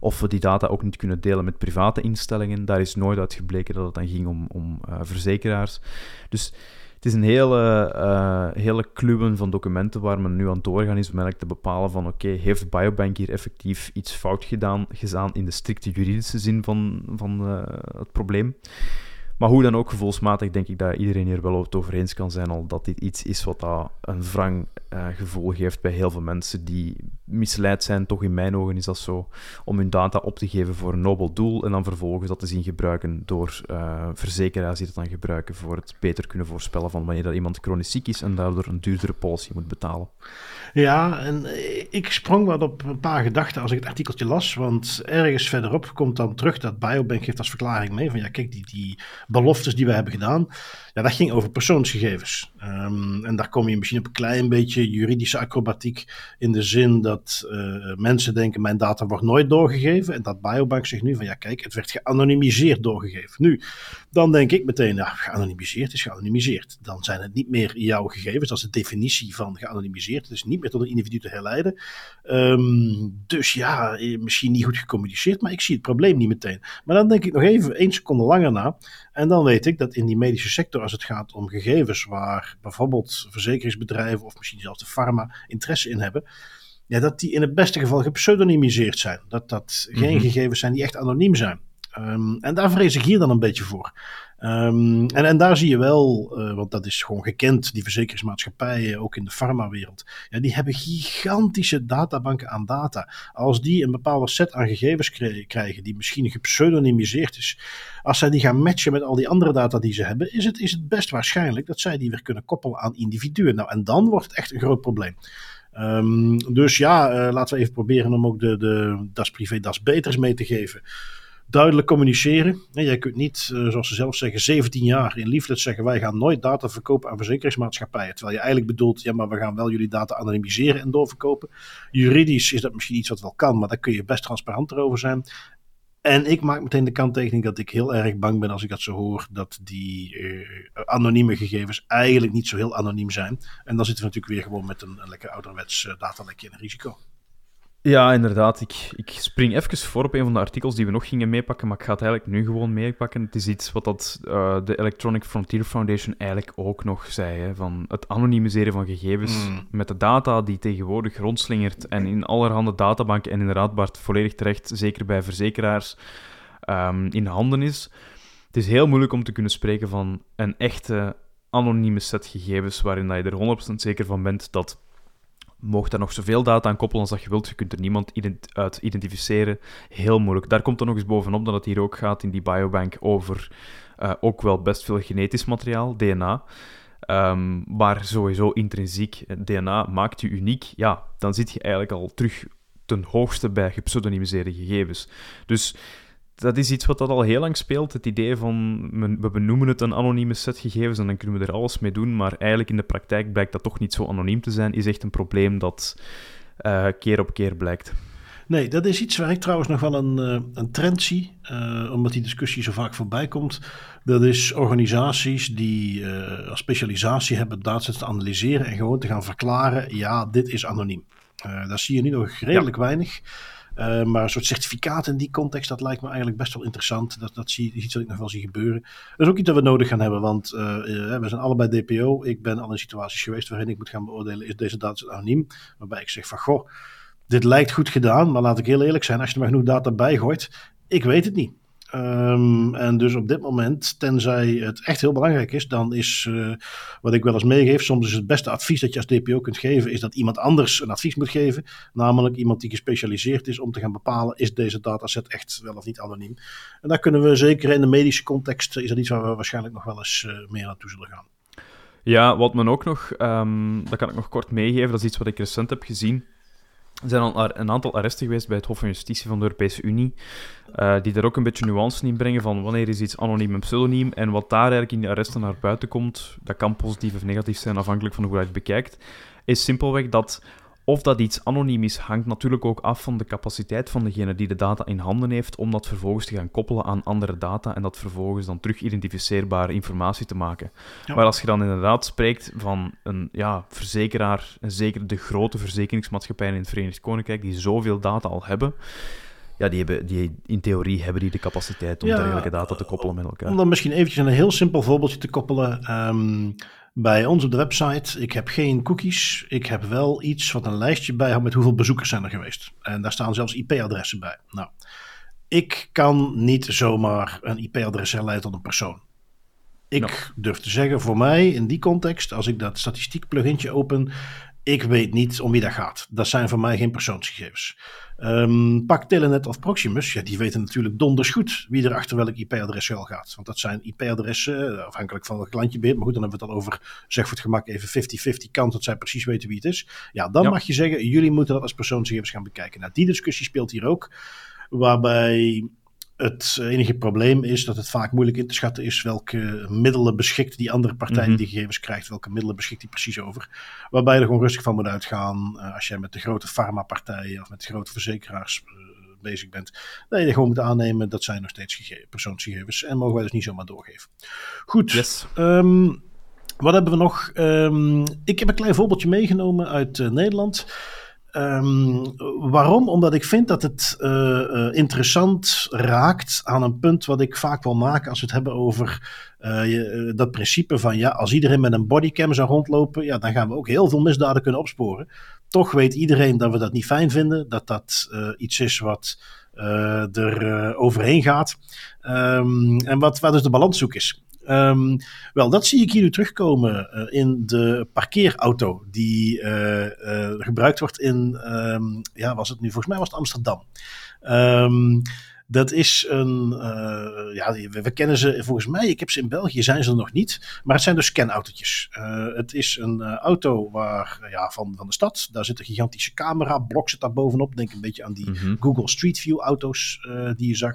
of we die data ook niet kunnen delen met private instellingen. Daar is nooit uit gebleken dat het dan ging om, om uh, verzekeraars. Dus het is een hele, uh, hele kluwen van documenten waar men nu aan doorgaan is om eigenlijk te bepalen van oké, heeft Biobank hier effectief iets fout gedaan, gedaan in de strikte juridische zin van, van uh, het probleem. Maar hoe dan ook, gevoelsmatig denk ik dat iedereen hier wel over eens kan zijn al dat dit iets is wat dat een wrang uh, gevoel geeft bij heel veel mensen die misleid zijn. Toch in mijn ogen is dat zo, om hun data op te geven voor een nobel doel en dan vervolgens dat te zien gebruiken door uh, verzekeraars die dat dan gebruiken voor het beter kunnen voorspellen van wanneer dat iemand chronisch ziek is en daardoor een duurdere policy moet betalen. Ja, en ik sprong wat op een paar gedachten als ik het artikeltje las, want ergens verderop komt dan terug dat Biobank geeft als verklaring mee van ja, kijk, die, die beloftes die we hebben gedaan, ja, dat ging over persoonsgegevens. Um, en daar kom je misschien op een klein beetje juridische acrobatiek in de zin dat uh, mensen denken mijn data wordt nooit doorgegeven en dat Biobank zegt nu van ja kijk, het werd geanonimiseerd doorgegeven. Nu, dan denk ik meteen, ja, geanonimiseerd is geanonimiseerd. Dan zijn het niet meer jouw gegevens, dat is de definitie van geanonimiseerd. Het is niet meer tot een individu te herleiden. Um, dus ja, eh, misschien niet goed gecommuniceerd, maar ik zie het probleem niet meteen. Maar dan denk ik nog even één seconde langer na en dan weet ik dat in die medische sector als het gaat om gegevens waar bijvoorbeeld verzekeringsbedrijven of misschien zelfs de pharma interesse in hebben, ja, dat die in het beste geval gepseudonymiseerd zijn. Dat dat geen mhm. gegevens zijn die echt anoniem zijn. Um, en daar vrees ik hier dan een beetje voor. Um, en, en daar zie je wel, uh, want dat is gewoon gekend, die verzekeringsmaatschappijen, ook in de farmawereld, ja, die hebben gigantische databanken aan data. Als die een bepaalde set aan gegevens krijgen, die misschien gepseudonymiseerd is, als zij die gaan matchen met al die andere data die ze hebben, is het, is het best waarschijnlijk dat zij die weer kunnen koppelen aan individuen. Nou, en dan wordt het echt een groot probleem. Um, dus ja, uh, laten we even proberen om ook de, de das privé, das beters mee te geven duidelijk communiceren. jij kunt niet, eh, zoals ze zelf zeggen, 17 jaar in leaflet zeggen: wij gaan nooit data verkopen aan verzekeringsmaatschappijen. Terwijl je eigenlijk bedoelt: ja, maar we gaan wel jullie data anonimiseren en doorverkopen. Juridisch is dat misschien iets wat wel kan, maar daar kun je best transparant over zijn. En ik maak meteen de kanttekening dat ik heel erg bang ben als ik dat zo hoor, dat die uh, anonieme gegevens eigenlijk niet zo heel anoniem zijn. En dan zitten we natuurlijk weer gewoon met een, een lekker ouderwets uh, datalekje en een risico. Ja, inderdaad. Ik, ik spring even voor op een van de artikels die we nog gingen meepakken, maar ik ga het eigenlijk nu gewoon meepakken. Het is iets wat dat, uh, de Electronic Frontier Foundation eigenlijk ook nog zei, hè, van het anonimiseren van gegevens mm. met de data die tegenwoordig rondslingert en in allerhande databanken en inderdaad, Bart, volledig terecht, zeker bij verzekeraars, um, in handen is. Het is heel moeilijk om te kunnen spreken van een echte anonieme set gegevens waarin dat je er 100% zeker van bent dat mocht daar nog zoveel data aan koppelen als dat je wilt. Je kunt er niemand uit identificeren. Heel moeilijk. Daar komt er nog eens bovenop dat het hier ook gaat in die biobank over uh, ook wel best veel genetisch materiaal, DNA. Ehm, maar sowieso intrinsiek, DNA maakt je uniek. Ja, dan zit je eigenlijk al terug ten hoogste bij gepseudonymiseerde gegevens. Dus dat is iets wat dat al heel lang speelt. Het idee van, we benoemen het een anonieme set gegevens en dan kunnen we er alles mee doen, maar eigenlijk in de praktijk blijkt dat toch niet zo anoniem te zijn, is echt een probleem dat uh, keer op keer blijkt. Nee, dat is iets waar ik trouwens nog wel een, uh, een trend zie, uh, omdat die discussie zo vaak voorbij komt. Dat is organisaties die als specialisatie hebben data te analyseren en gewoon te gaan verklaren, ja, dit is anoniem. daar zie je nu nog redelijk weinig. Uh, maar een soort certificaat in die context, dat lijkt me eigenlijk best wel interessant. Dat, dat zie, iets wat ik nog wel zie gebeuren. Dat is ook iets dat we nodig gaan hebben, want uh, uh, we zijn allebei DPO. Ik ben al in situaties geweest waarin ik moet gaan beoordelen, is deze data anoniem? Waarbij ik zeg van, goh, dit lijkt goed gedaan, maar laat ik heel eerlijk zijn, als je er maar genoeg data bij gooit, ik weet het niet. Um, en dus op dit moment, tenzij het echt heel belangrijk is, dan is uh, wat ik wel eens meegeef, soms is het beste advies dat je als DPO kunt geven, is dat iemand anders een advies moet geven. Namelijk iemand die gespecialiseerd is om te gaan bepalen, is deze dataset echt wel of niet anoniem. En daar kunnen we zeker in de medische context, is dat iets waar we waarschijnlijk nog wel eens uh, meer naartoe zullen gaan. Ja, wat men ook nog, um, dat kan ik nog kort meegeven, dat is iets wat ik recent heb gezien. Er zijn al een aantal arresten geweest bij het Hof van Justitie van de Europese Unie, uh, die daar ook een beetje nuance in brengen van wanneer is iets anoniem en pseudoniem. En wat daar eigenlijk in die arresten naar buiten komt, dat kan positief of negatief zijn afhankelijk van hoe je het bekijkt, is simpelweg dat of dat iets anoniem is, hangt natuurlijk ook af van de capaciteit van degene die de data in handen heeft om dat vervolgens te gaan koppelen aan andere data en dat vervolgens dan terug identificeerbare informatie te maken. Ja. Maar als je dan inderdaad spreekt van een ja, verzekeraar, en zeker de grote verzekeringsmaatschappijen in het Verenigd Koninkrijk, die zoveel data al hebben, ja, die hebben, die, in theorie hebben die de capaciteit om ja, dergelijke data te koppelen met elkaar. Om dan misschien eventjes een heel simpel voorbeeldje te koppelen. Um, bij ons op de website, ik heb geen cookies. Ik heb wel iets wat een lijstje bijhoudt met hoeveel bezoekers zijn er geweest. En daar staan zelfs IP-adressen bij. Nou, ik kan niet zomaar een IP-adres herleiden tot een persoon. Ik no. durf te zeggen, voor mij in die context, als ik dat statistiek plugintje open, ik weet niet om wie dat gaat. Dat zijn voor mij geen persoonsgegevens. Um, pak Telenet of Proximus, ja, die weten natuurlijk donders goed wie er achter welk IP-adres wel gaat. Want dat zijn IP-adressen, eh, afhankelijk van welk land je bent. Maar goed, dan hebben we het al over, zeg voor het gemak even 50-50 kans dat zij precies weten wie het is. Ja, dan ja. mag je zeggen, jullie moeten dat als persoonsgegevens gaan bekijken. Nou, die discussie speelt hier ook. Waarbij het enige probleem is dat het vaak moeilijk in te schatten is welke middelen beschikt die andere partij die -hmm. die gegevens krijgt, welke middelen beschikt die precies over. Waarbij je er gewoon rustig van moet uitgaan uh, als jij met de grote farmapartijen of met de grote verzekeraars uh, bezig bent. Dat je gewoon moet aannemen dat zijn nog steeds persoonsgegevens en mogen wij dus niet zomaar doorgeven. Goed. Yes. Um, wat hebben we nog? Um, ik heb een klein voorbeeldje meegenomen uit uh, Nederland. Um, waarom? Omdat ik vind dat het uh, uh, interessant raakt aan een punt wat ik vaak wil maken als we het hebben over je, dat principe van ja, als iedereen met een bodycam zou rondlopen, ja, dan gaan we ook heel veel misdaden kunnen opsporen. Toch weet iedereen dat we dat niet fijn vinden, dat dat iets is wat er overheen gaat um, en wat, dus de balanszoek is. Um, wel, dat zie ik hier nu terugkomen uh, in de parkeerauto die uh, uh, gebruikt wordt in, um, ja, was het nu? Volgens mij was het Amsterdam. Um, dat is een, uh, ja, we, we, kennen ze volgens mij, ik heb ze in België, zijn ze er nog niet. Maar het zijn dus scanautootjes. Uh, het is een uh, auto waar, ja, van, van de stad. Daar zit een gigantische camera, blok zit daar bovenop. Denk een beetje aan die mm -hmm. Google Street View auto's die je zag.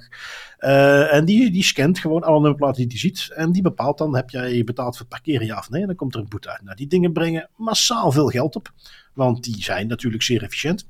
en die, die scant gewoon alle nummerplaten die hij ziet. En die bepaalt dan, heb jij betaald voor het parkeren ja of nee? En dan komt er een boete uit. Nou, die dingen brengen massaal veel geld op. Want die zijn natuurlijk zeer efficiënt.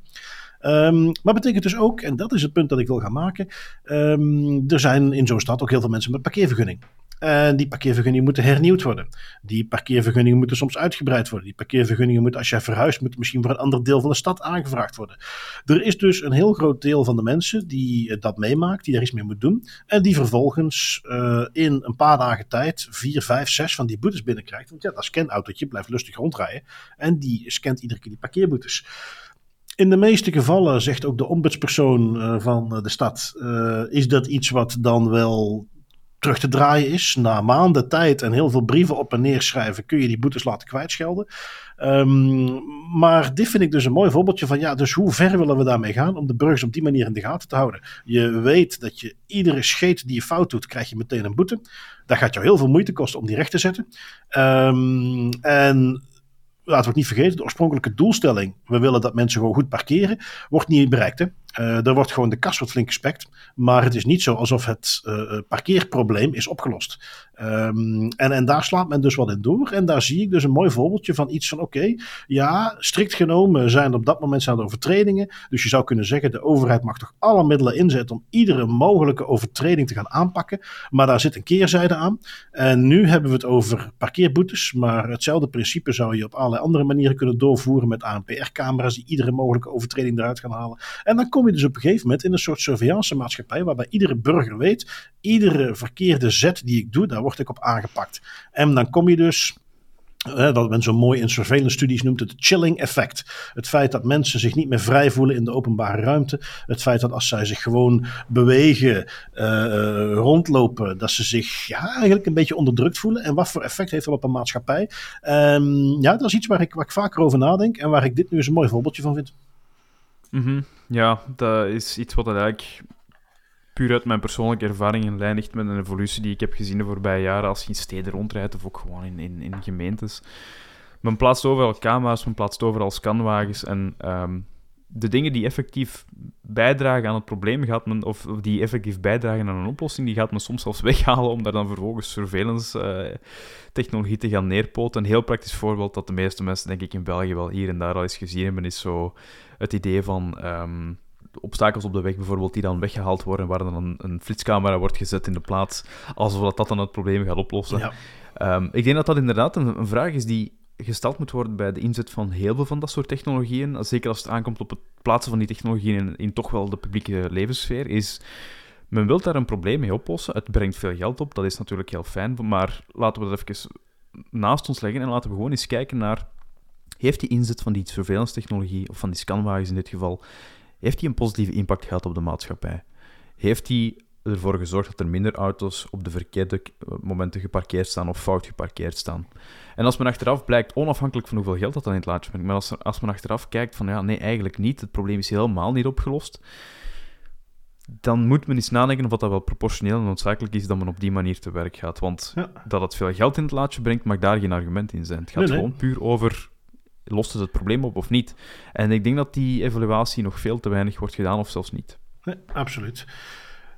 Um, maar betekent dus ook, en dat is het punt dat ik wil gaan maken, um, er zijn in zo'n stad ook heel veel mensen met parkeervergunning. En die parkeervergunningen moeten hernieuwd worden. Die parkeervergunningen moeten soms uitgebreid worden. Die parkeervergunningen moeten, als jij verhuist, moeten misschien voor een ander deel van de stad aangevraagd worden. Er is dus een heel groot deel van de mensen die dat meemaakt, die daar iets mee moet doen. En die vervolgens uh, in een paar dagen tijd vier, vijf, zes van die boetes binnenkrijgt. Want ja, dat scanautootje blijft lustig rondrijden. En die scant iedere keer die parkeerboetes. In de meeste gevallen, zegt ook de ombudspersoon uh, van de stad, uh, is dat iets wat dan wel terug te draaien is. Na maanden tijd en heel veel brieven op en neer schrijven kun je die boetes laten kwijtschelden. Um, maar dit vind ik dus een mooi voorbeeldje van, ja, dus hoe ver willen we daarmee gaan om de burgers op die manier in de gaten te houden? Je weet dat je iedere scheet die je fout doet, krijg je meteen een boete. Dat gaat jou heel veel moeite kosten om die recht te zetten. Um, en laten we het niet vergeten, de oorspronkelijke doelstelling, we willen dat mensen gewoon goed parkeren, wordt niet bereikt. Hè? Uh, er wordt gewoon de kas wat flink gespekt. Maar het is niet zo alsof het uh, parkeerprobleem is opgelost. Um, en, en daar slaat men dus wat in door. En daar zie ik dus een mooi voorbeeldje van iets van: oké, ja, strikt genomen zijn er op dat moment zijn er overtredingen. Dus je zou kunnen zeggen: de overheid mag toch alle middelen inzetten om iedere mogelijke overtreding te gaan aanpakken. Maar daar zit een keerzijde aan. En nu hebben we het over parkeerboetes. Maar hetzelfde principe zou je op allerlei andere manieren kunnen doorvoeren met ANPR-camera's die iedere mogelijke overtreding eruit gaan halen. En dan kom je dus op een gegeven moment in een soort surveillance maatschappij waarbij iedere burger weet, iedere verkeerde zet die ik doe, daar word ik op aangepakt. En dan kom je dus dat men zo mooi in surveillance studies noemt het chilling effect. Het feit dat mensen zich niet meer vrij voelen in de openbare ruimte. Het feit dat als zij zich gewoon bewegen, uh, rondlopen, dat ze zich ja, eigenlijk een beetje onderdrukt voelen. En wat voor effect heeft dat op een maatschappij? Um, ja, dat is iets waar ik, waar ik vaker over nadenk en waar ik dit nu eens een mooi voorbeeldje van vind. Mm Ja, dat is iets wat eigenlijk puur uit mijn persoonlijke ervaring in lijn ligt met een evolutie die ik heb gezien de voorbije jaren als je in steden rondrijdt of ook gewoon in, in, in gemeentes. Men plaatst overal camera's, men plaatst overal scanwagens en ehm, de dingen die effectief bijdragen aan het probleem gaat men, of, die effectief bijdragen aan een oplossing, die gaat men soms zelfs weghalen om daar dan vervolgens surveillance uh, technologie te gaan neerpoten. Een heel praktisch voorbeeld dat de meeste mensen denk ik in België wel hier en daar al eens gezien hebben, is zo het idee van um, obstakels op de weg bijvoorbeeld die dan weggehaald worden, waar dan een, een flitscamera wordt gezet in de plaats, alsof dat, dat dan het probleem gaat oplossen. Ja. Um, ik denk dat dat inderdaad een, een vraag is die gesteld moet worden bij de inzet van heel veel van dat soort technologieën, zeker als het aankomt op het plaatsen van die technologieën in, in toch wel de publieke levenssfeer, is men wil daar een probleem mee oplossen. Het brengt veel geld op, dat is natuurlijk heel fijn, maar laten we dat even naast ons leggen en laten we gewoon eens kijken naar heeft die inzet van die surveillance technologie, of van die scanwagens in dit geval, heeft die een positieve impact gehad op de maatschappij? Heeft die ervoor gezorgd dat er minder auto's op de verkeerde momenten geparkeerd staan of fout geparkeerd staan? En als men achteraf blijkt, onafhankelijk van hoeveel geld dat dan in het laatje brengt, maar als, als men achteraf kijkt van ja, nee, eigenlijk niet, het probleem is helemaal niet opgelost, dan moet men eens nadenken of dat wel proportioneel en noodzakelijk is dat men op die manier te werk gaat. Want dat het veel geld in het laatje brengt, mag daar geen argument in zijn. Het gaat gewoon puur over lost het het probleem op of niet? En ik denk dat die evaluatie nog veel te weinig wordt gedaan, of zelfs niet. Nee, absoluut.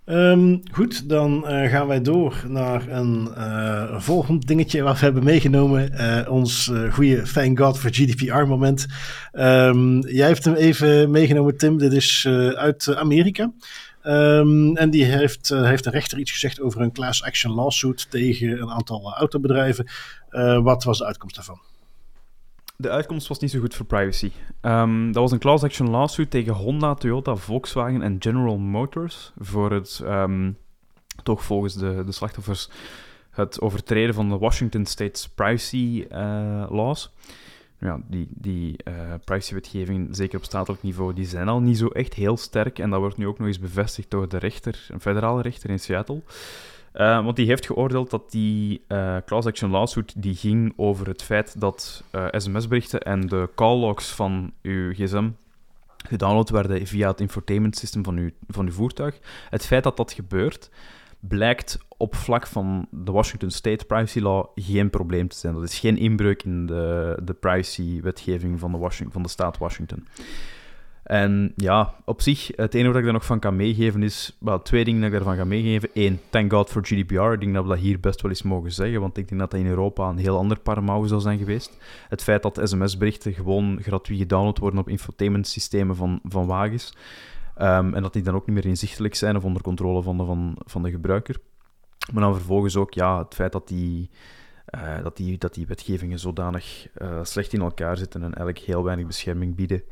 Um, goed, dan uh, gaan wij door naar een uh, volgend dingetje wat we hebben meegenomen. Uh, ons goede thank god voor GDPR moment. Um, jij hebt hem even meegenomen, Tim. Dit is uit Amerika. Um, en die heeft, heeft een rechter iets gezegd over een class action lawsuit tegen een aantal autobedrijven. wat was de uitkomst daarvan? De uitkomst was niet zo goed voor privacy. Um, dat was een class action lawsuit tegen Honda, Toyota, Volkswagen en General Motors voor het, um, toch volgens de, de slachtoffers, het overtreden van de Washington State's privacy uh, laws. Ja, die, die uh, privacywetgeving, zeker op statelijk niveau, die zijn al niet zo echt heel sterk. En dat wordt nu ook nog eens bevestigd door de rechter, een federale rechter in Seattle. Uh, want die heeft geoordeeld dat die uh, class action lawsuit die ging over het feit dat uh, sms-berichten en de call logs van uw gsm gedownload werden via het infotainment system van uw, van uw voertuig. Het feit dat dat gebeurt, blijkt op vlak van de Washington State Privacy Law geen probleem te zijn. Dat is geen inbreuk in de, de privacy-wetgeving van de, van de staat Washington. En ja, op zich, het enige wat ik daar nog van kan meegeven is... Wel, twee dingen dat ik daarvan ga meegeven. Eén, thank God for GDPR. Ik denk dat we dat hier best wel eens mogen zeggen, want ik denk dat dat in Europa een heel ander parmouw zou zijn geweest. Het feit dat sms-berichten gewoon gratuit gedownload worden op infotainment-systemen van, van wagens. Um, en dat die dan ook niet meer inzichtelijk zijn of onder controle van de, van, van de gebruiker. Maar dan vervolgens ook ja, het feit dat die... Uh, dat, die, dat die wetgevingen zodanig uh, slecht in elkaar zitten en eigenlijk heel weinig bescherming bieden.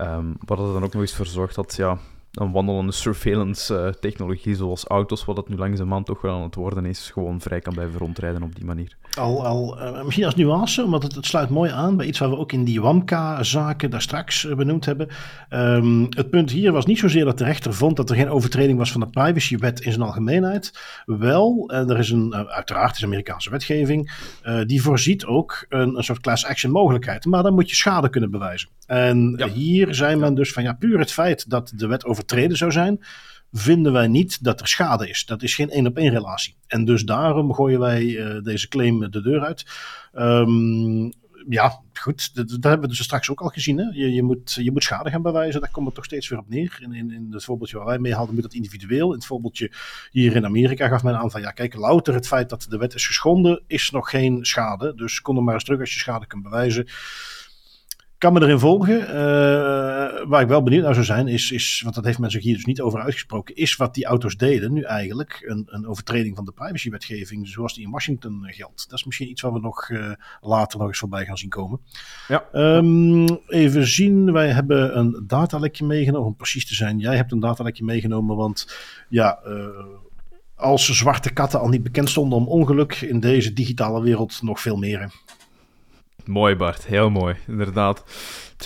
Um, wat er dan ook nog eens voor zorgt dat ja, een wandelende surveillance-technologie eh, zoals auto's, wat dat nu langzamerhand toch wel aan het worden is, gewoon vrij kan blijven rondrijden op die manier. Al, al uh, misschien als nuance, omdat het, het, sluit mooi aan bij iets waar we ook in die WAMKA-zaken daar straks uh, benoemd hebben. Um, het punt hier was niet zozeer dat de rechter vond dat er geen overtreding was van de privacywet in zijn algemeenheid. Wel, er is een, uiteraard is Amerikaanse wetgeving, die voorziet ook een, een soort class action mogelijkheid. Maar dan moet je schade kunnen bewijzen. En hier zei men dus van ja, puur het feit dat de wet overtreden zou zijn, vinden wij niet dat er schade is. Dat is geen één op één relatie. En dus daarom gooien wij uh, deze claim de deur uit. Um, ja, goed, dat, dat hebben we dus straks ook al gezien. Hè? Je, je, moet, je moet schade gaan bewijzen, daar komt het toch steeds weer op neer. In, in, in het voorbeeldje waar wij mee hadden, moet dat individueel. In het voorbeeldje hier in Amerika gaf men aan van, ja kijk, louter het feit dat de wet is geschonden, is nog geen schade. Dus kom er maar eens terug als je schade kunt bewijzen kan me erin volgen. Uh, waar ik wel benieuwd naar zou zijn, is, is, want dat heeft men zich hier dus niet over uitgesproken, is wat die auto's deden nu eigenlijk een, een overtreding van de privacywetgeving zoals die in Washington geldt. Dat is misschien iets waar we nog uh, later nog eens voorbij gaan zien komen. Ja. Um, even zien, wij hebben een datalekje meegenomen, om precies te zijn. Jij hebt een datalekje meegenomen, want ja... Uh, als zwarte katten al niet bekend stonden om ongeluk, in deze digitale wereld nog veel meer. Mooi Bart, heel mooi, inderdaad.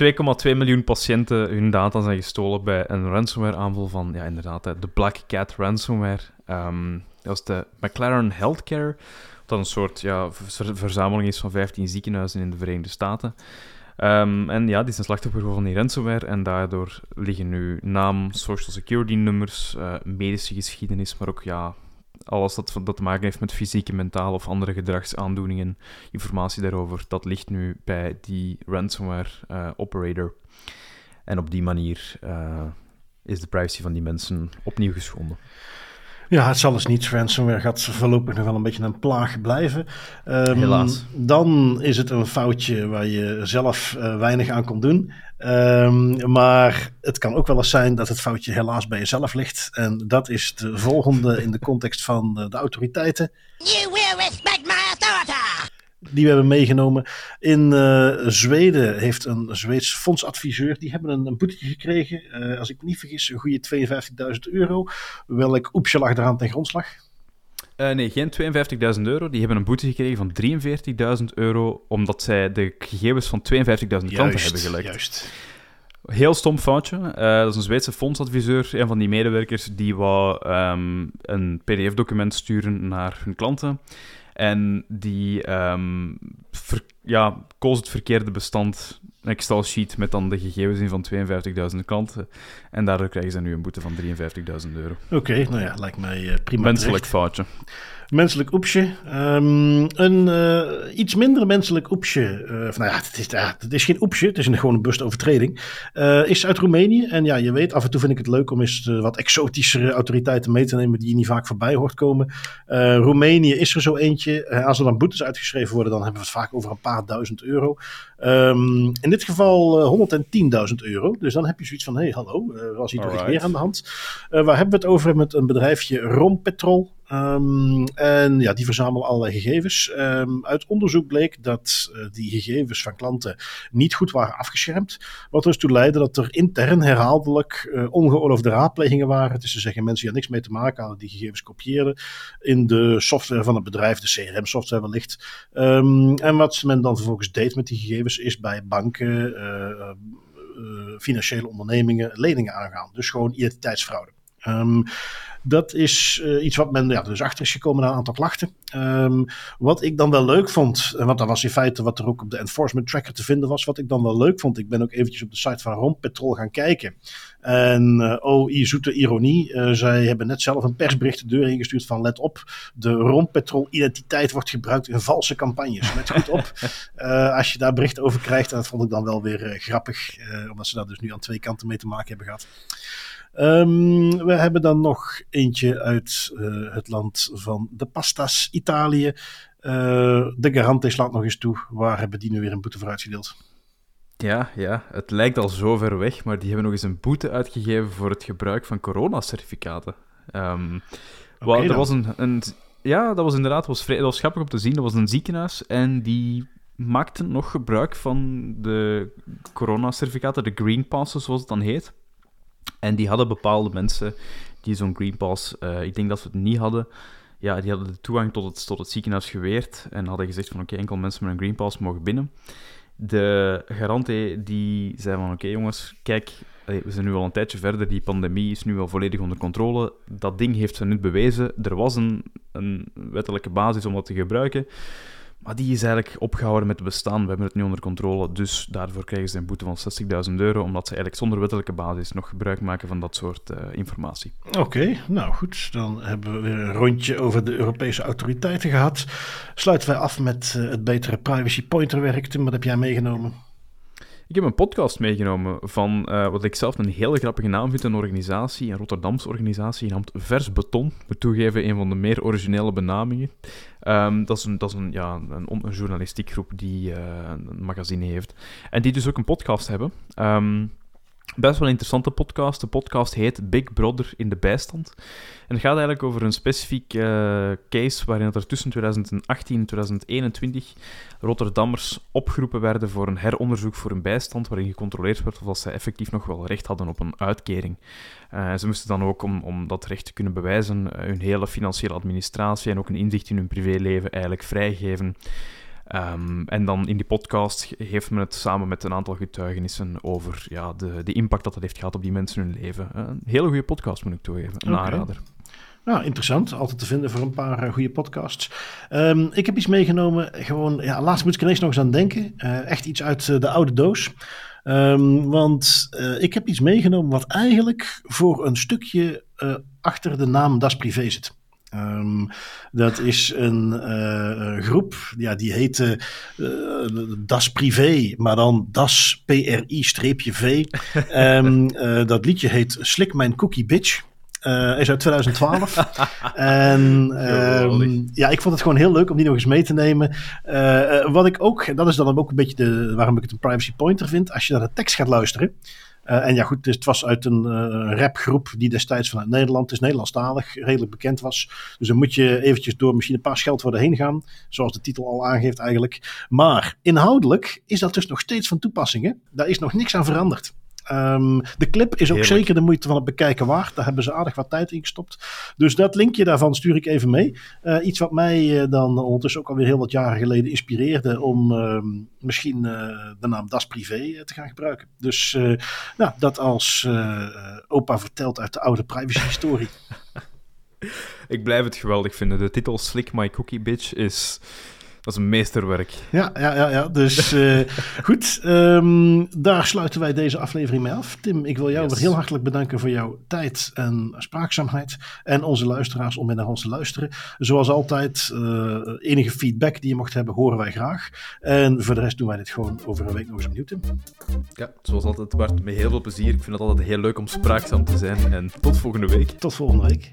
2,2 miljoen patiënten hun data zijn gestolen bij een ransomware aanval van, ja inderdaad, de Black Cat ransomware. Um, dat was de McLaren Healthcare, dat een soort ja, verzameling is van 15 ziekenhuizen in de Verenigde Staten. Um, en ja, die zijn slachtoffer van die ransomware en daardoor liggen nu naam, social security nummers, uh, medische geschiedenis, maar ook ja, alles dat, te maken heeft met fysieke, mentale of andere gedragsaandoeningen, informatie daarover, dat ligt nu bij die ransomware uh, operator. En op die manier uh, is de privacy van die mensen opnieuw geschonden. Ja, het zal dus niet. Ransomware gaat voorlopig nog wel een beetje een plaag blijven. Um, Helaas. Dan is het een foutje waar je zelf uh, weinig aan kon doen. Um, maar het kan ook wel eens zijn dat het foutje helaas bij jezelf ligt. En dat is de volgende in de context van de, de autoriteiten. You will respect my authority! Die we hebben meegenomen. In uh, Zweden heeft een Zweeds fondsadviseur, die hebben een, een boete gekregen, uh, als ik me niet vergis, een goede 52.000 euro. Welk oepsje lag eraan ten grondslag? Uh, nee, geen 52.000 euro. Die hebben een boete gekregen van 43.000 euro, omdat zij de gegevens van 52.000 klanten hebben gelekt. Juist. Heel stom foutje. Uh, dat is een Zweedse fondsadviseur, een van die medewerkers, die wou um, een pdf-document sturen naar hun klanten. En die um, ver, ja, koos het verkeerde bestand, een Excel-sheet met dan de gegevens in van 52.000 klanten. En daardoor krijgen ze nu een boete van 53.000 euro. Oké, okay, nou ja, lijkt mij uh, prima. Menselijk foutje menselijk oepsje. Um, een uh, iets minder menselijk oepsje. Uh, nou ja, het is, uh, het is geen oepsje, het is een, gewoon een bustovertreding. is uit Roemenië. En ja, je weet, af en toe vind ik het leuk om eens wat exotischere autoriteiten mee te nemen die je niet vaak voorbij hoort komen. Roemenië is er zo eentje. als er dan boetes uitgeschreven worden, dan hebben we het vaak over een paar duizend euro. Um, in dit geval 110.000 euro. Dus dan heb je zoiets van, hé, hey, hallo, er was hier toch meer aan de hand. waar hebben we het over met een bedrijfje Rompetrol. Um, en ja, die verzamelen allerlei gegevens. Um, uit onderzoek bleek dat uh, die gegevens van klanten niet goed waren afgeschermd. Wat dus toe leidde dat er intern herhaaldelijk uh, ongeoorloofde raadplegingen waren. Is te zeggen, mensen die er niks mee te maken hadden, die gegevens kopieerden in de software van het bedrijf, de CRM-software wellicht. Um, en wat men dan vervolgens deed met die gegevens is bij banken, uh, financiële ondernemingen leningen aangaan. Dus gewoon identiteitsfraude. Um, dat is uh, iets wat men ja, dus achter is gekomen na een aantal klachten. Um, wat ik dan wel leuk vond, want dat was in feite wat er ook op de enforcement tracker te vinden was. Wat ik dan wel leuk vond, ik ben ook eventjes op de site van Rompetrol gaan kijken. En uh, oh, zoete ironie, uh, zij hebben net zelf een persbericht de deur ingestuurd van let op, de Rompetrol identiteit wordt gebruikt in valse campagnes. Let goed op, als je daar bericht over krijgt, en dat vond ik dan wel weer grappig, omdat ze daar dus nu aan twee kanten mee te maken hebben gehad. Um, we hebben dan nog eentje uit uh, het land van de pasta's, Italië. Uh, de Garante slaat nog eens toe. Waar hebben die nu weer een boete voor uitgedeeld? Ja, ja, het lijkt al zo ver weg, maar die hebben nog eens een boete uitgegeven voor het gebruik van coronacertificaten. Um, okay, er was een, een, ja, dat was inderdaad was vrij, dat was grappig om te zien. Dat was een ziekenhuis en die maakten nog gebruik van de coronacertificaten, de green passes zoals het dan heet. En die hadden bepaalde mensen die zo'n Green Pass, uh, ik denk dat we het niet hadden, ja, die hadden de toegang tot het, tot het ziekenhuis geweerd en hadden gezegd van oké, enkel mensen met een Green Pass mogen binnen. De garante die zei van oké jongens, kijk, we zijn nu al een tijdje verder, die pandemie is nu al volledig onder controle. Dat ding heeft ze nu bewezen. Er was een, een wettelijke basis om dat te gebruiken. Maar die is eigenlijk opgehouden met bestaan. We hebben het nu onder controle. Dus daarvoor krijgen ze een boete van 60.000 euro. Omdat ze eigenlijk zonder wettelijke basis nog gebruik maken van dat soort uh, informatie. Oké, nou goed. Dan hebben we weer een rondje over de Europese autoriteiten gehad. Sluiten wij af met uh, het betere privacy pointer werk. Tim, wat heb jij meegenomen? Ik heb een podcast meegenomen van uh, wat ik zelf een hele grappige naam vind. Een organisatie, een Rotterdamse organisatie, genaamd Vers Beton. Ik moet toegeven, een van de meer originele benamingen. Um, dat is, een, dat is een, ja, een, een journalistiek groep die uh, een magazine heeft. En die dus ook een podcast hebben. Um, Best wel een interessante podcast. De podcast heet Big Brother in de bijstand. En het gaat eigenlijk over een specifiek uh, case waarin er tussen 2018 en 2021 Rotterdammers opgeroepen werden voor een heronderzoek voor een bijstand, waarin gecontroleerd werd of zij effectief nog wel recht hadden op een uitkering. Uh, ze moesten dan ook, om, om dat recht te kunnen bewijzen, uh, hun hele financiële administratie en ook een inzicht in hun privéleven eigenlijk vrijgeven. Um, en dan in die podcast geeft men het samen met een aantal getuigenissen over ja, de, de impact dat dat heeft gehad op die mensen hun leven. Een hele goede podcast, moet ik toegeven. Een okay. aanrader. Nou, interessant. Altijd te vinden voor een paar uh, goede podcasts. Um, ik heb iets meegenomen. Gewoon, ja, laatst moet ik er eens nog eens aan denken. Uh, echt iets uit uh, de oude doos. Um, want ik heb iets meegenomen wat eigenlijk voor een stukje achter de naam Das Privé zit. Um, dat is een uh, groep, ja, die heette uh, Das Privé, maar dan Das PRI-V. um, uh, dat liedje heet Slik Mijn Cookie Bitch. Uh, is uit 2012. en um, ja, ik vond het gewoon heel leuk om die nog eens mee te nemen. Uh, wat ik ook, en dat is dan ook een beetje de, waarom ik het een privacy pointer vind, als je naar de tekst gaat luisteren. Uh, en ja, goed, het was uit een uh, rapgroep die destijds vanuit Nederland, is Nederlandstalig, redelijk bekend was. Dus dan moet je eventjes door misschien een paar scheldwoorden heen gaan, zoals de titel al aangeeft eigenlijk. Maar inhoudelijk is dat dus nog steeds van toepassing. Hè? Daar is nog niks aan veranderd. Um, de clip is ook Heerlijk. zeker de moeite van het bekijken waard. Daar hebben ze aardig wat tijd in gestopt. Dus dat linkje daarvan stuur ik even mee. Uh, iets wat mij uh, dan ondertussen ook alweer heel wat jaren geleden inspireerde om uh, misschien uh, de naam Das Privé te gaan gebruiken. Dus nou, dat als opa vertelt uit de oude privacy-historie. ik blijf het geweldig vinden. De titel Slick My Cookie Bitch is dat is een meesterwerk. Ja, ja, ja, ja. dus uh, goed. Um, daar sluiten wij deze aflevering mee af. Tim, ik wil jou yes. weer heel hartelijk bedanken voor jouw tijd en spraakzaamheid. En onze luisteraars om weer naar ons te luisteren. Zoals altijd, uh, enige feedback die je mocht hebben, horen wij graag. En voor de rest doen wij dit gewoon over een week nog eens opnieuw, Tim. Ja, zoals altijd, Bart, met heel veel plezier. Ik vind het altijd heel leuk om spraakzaam te zijn. En tot volgende week. Tot volgende week.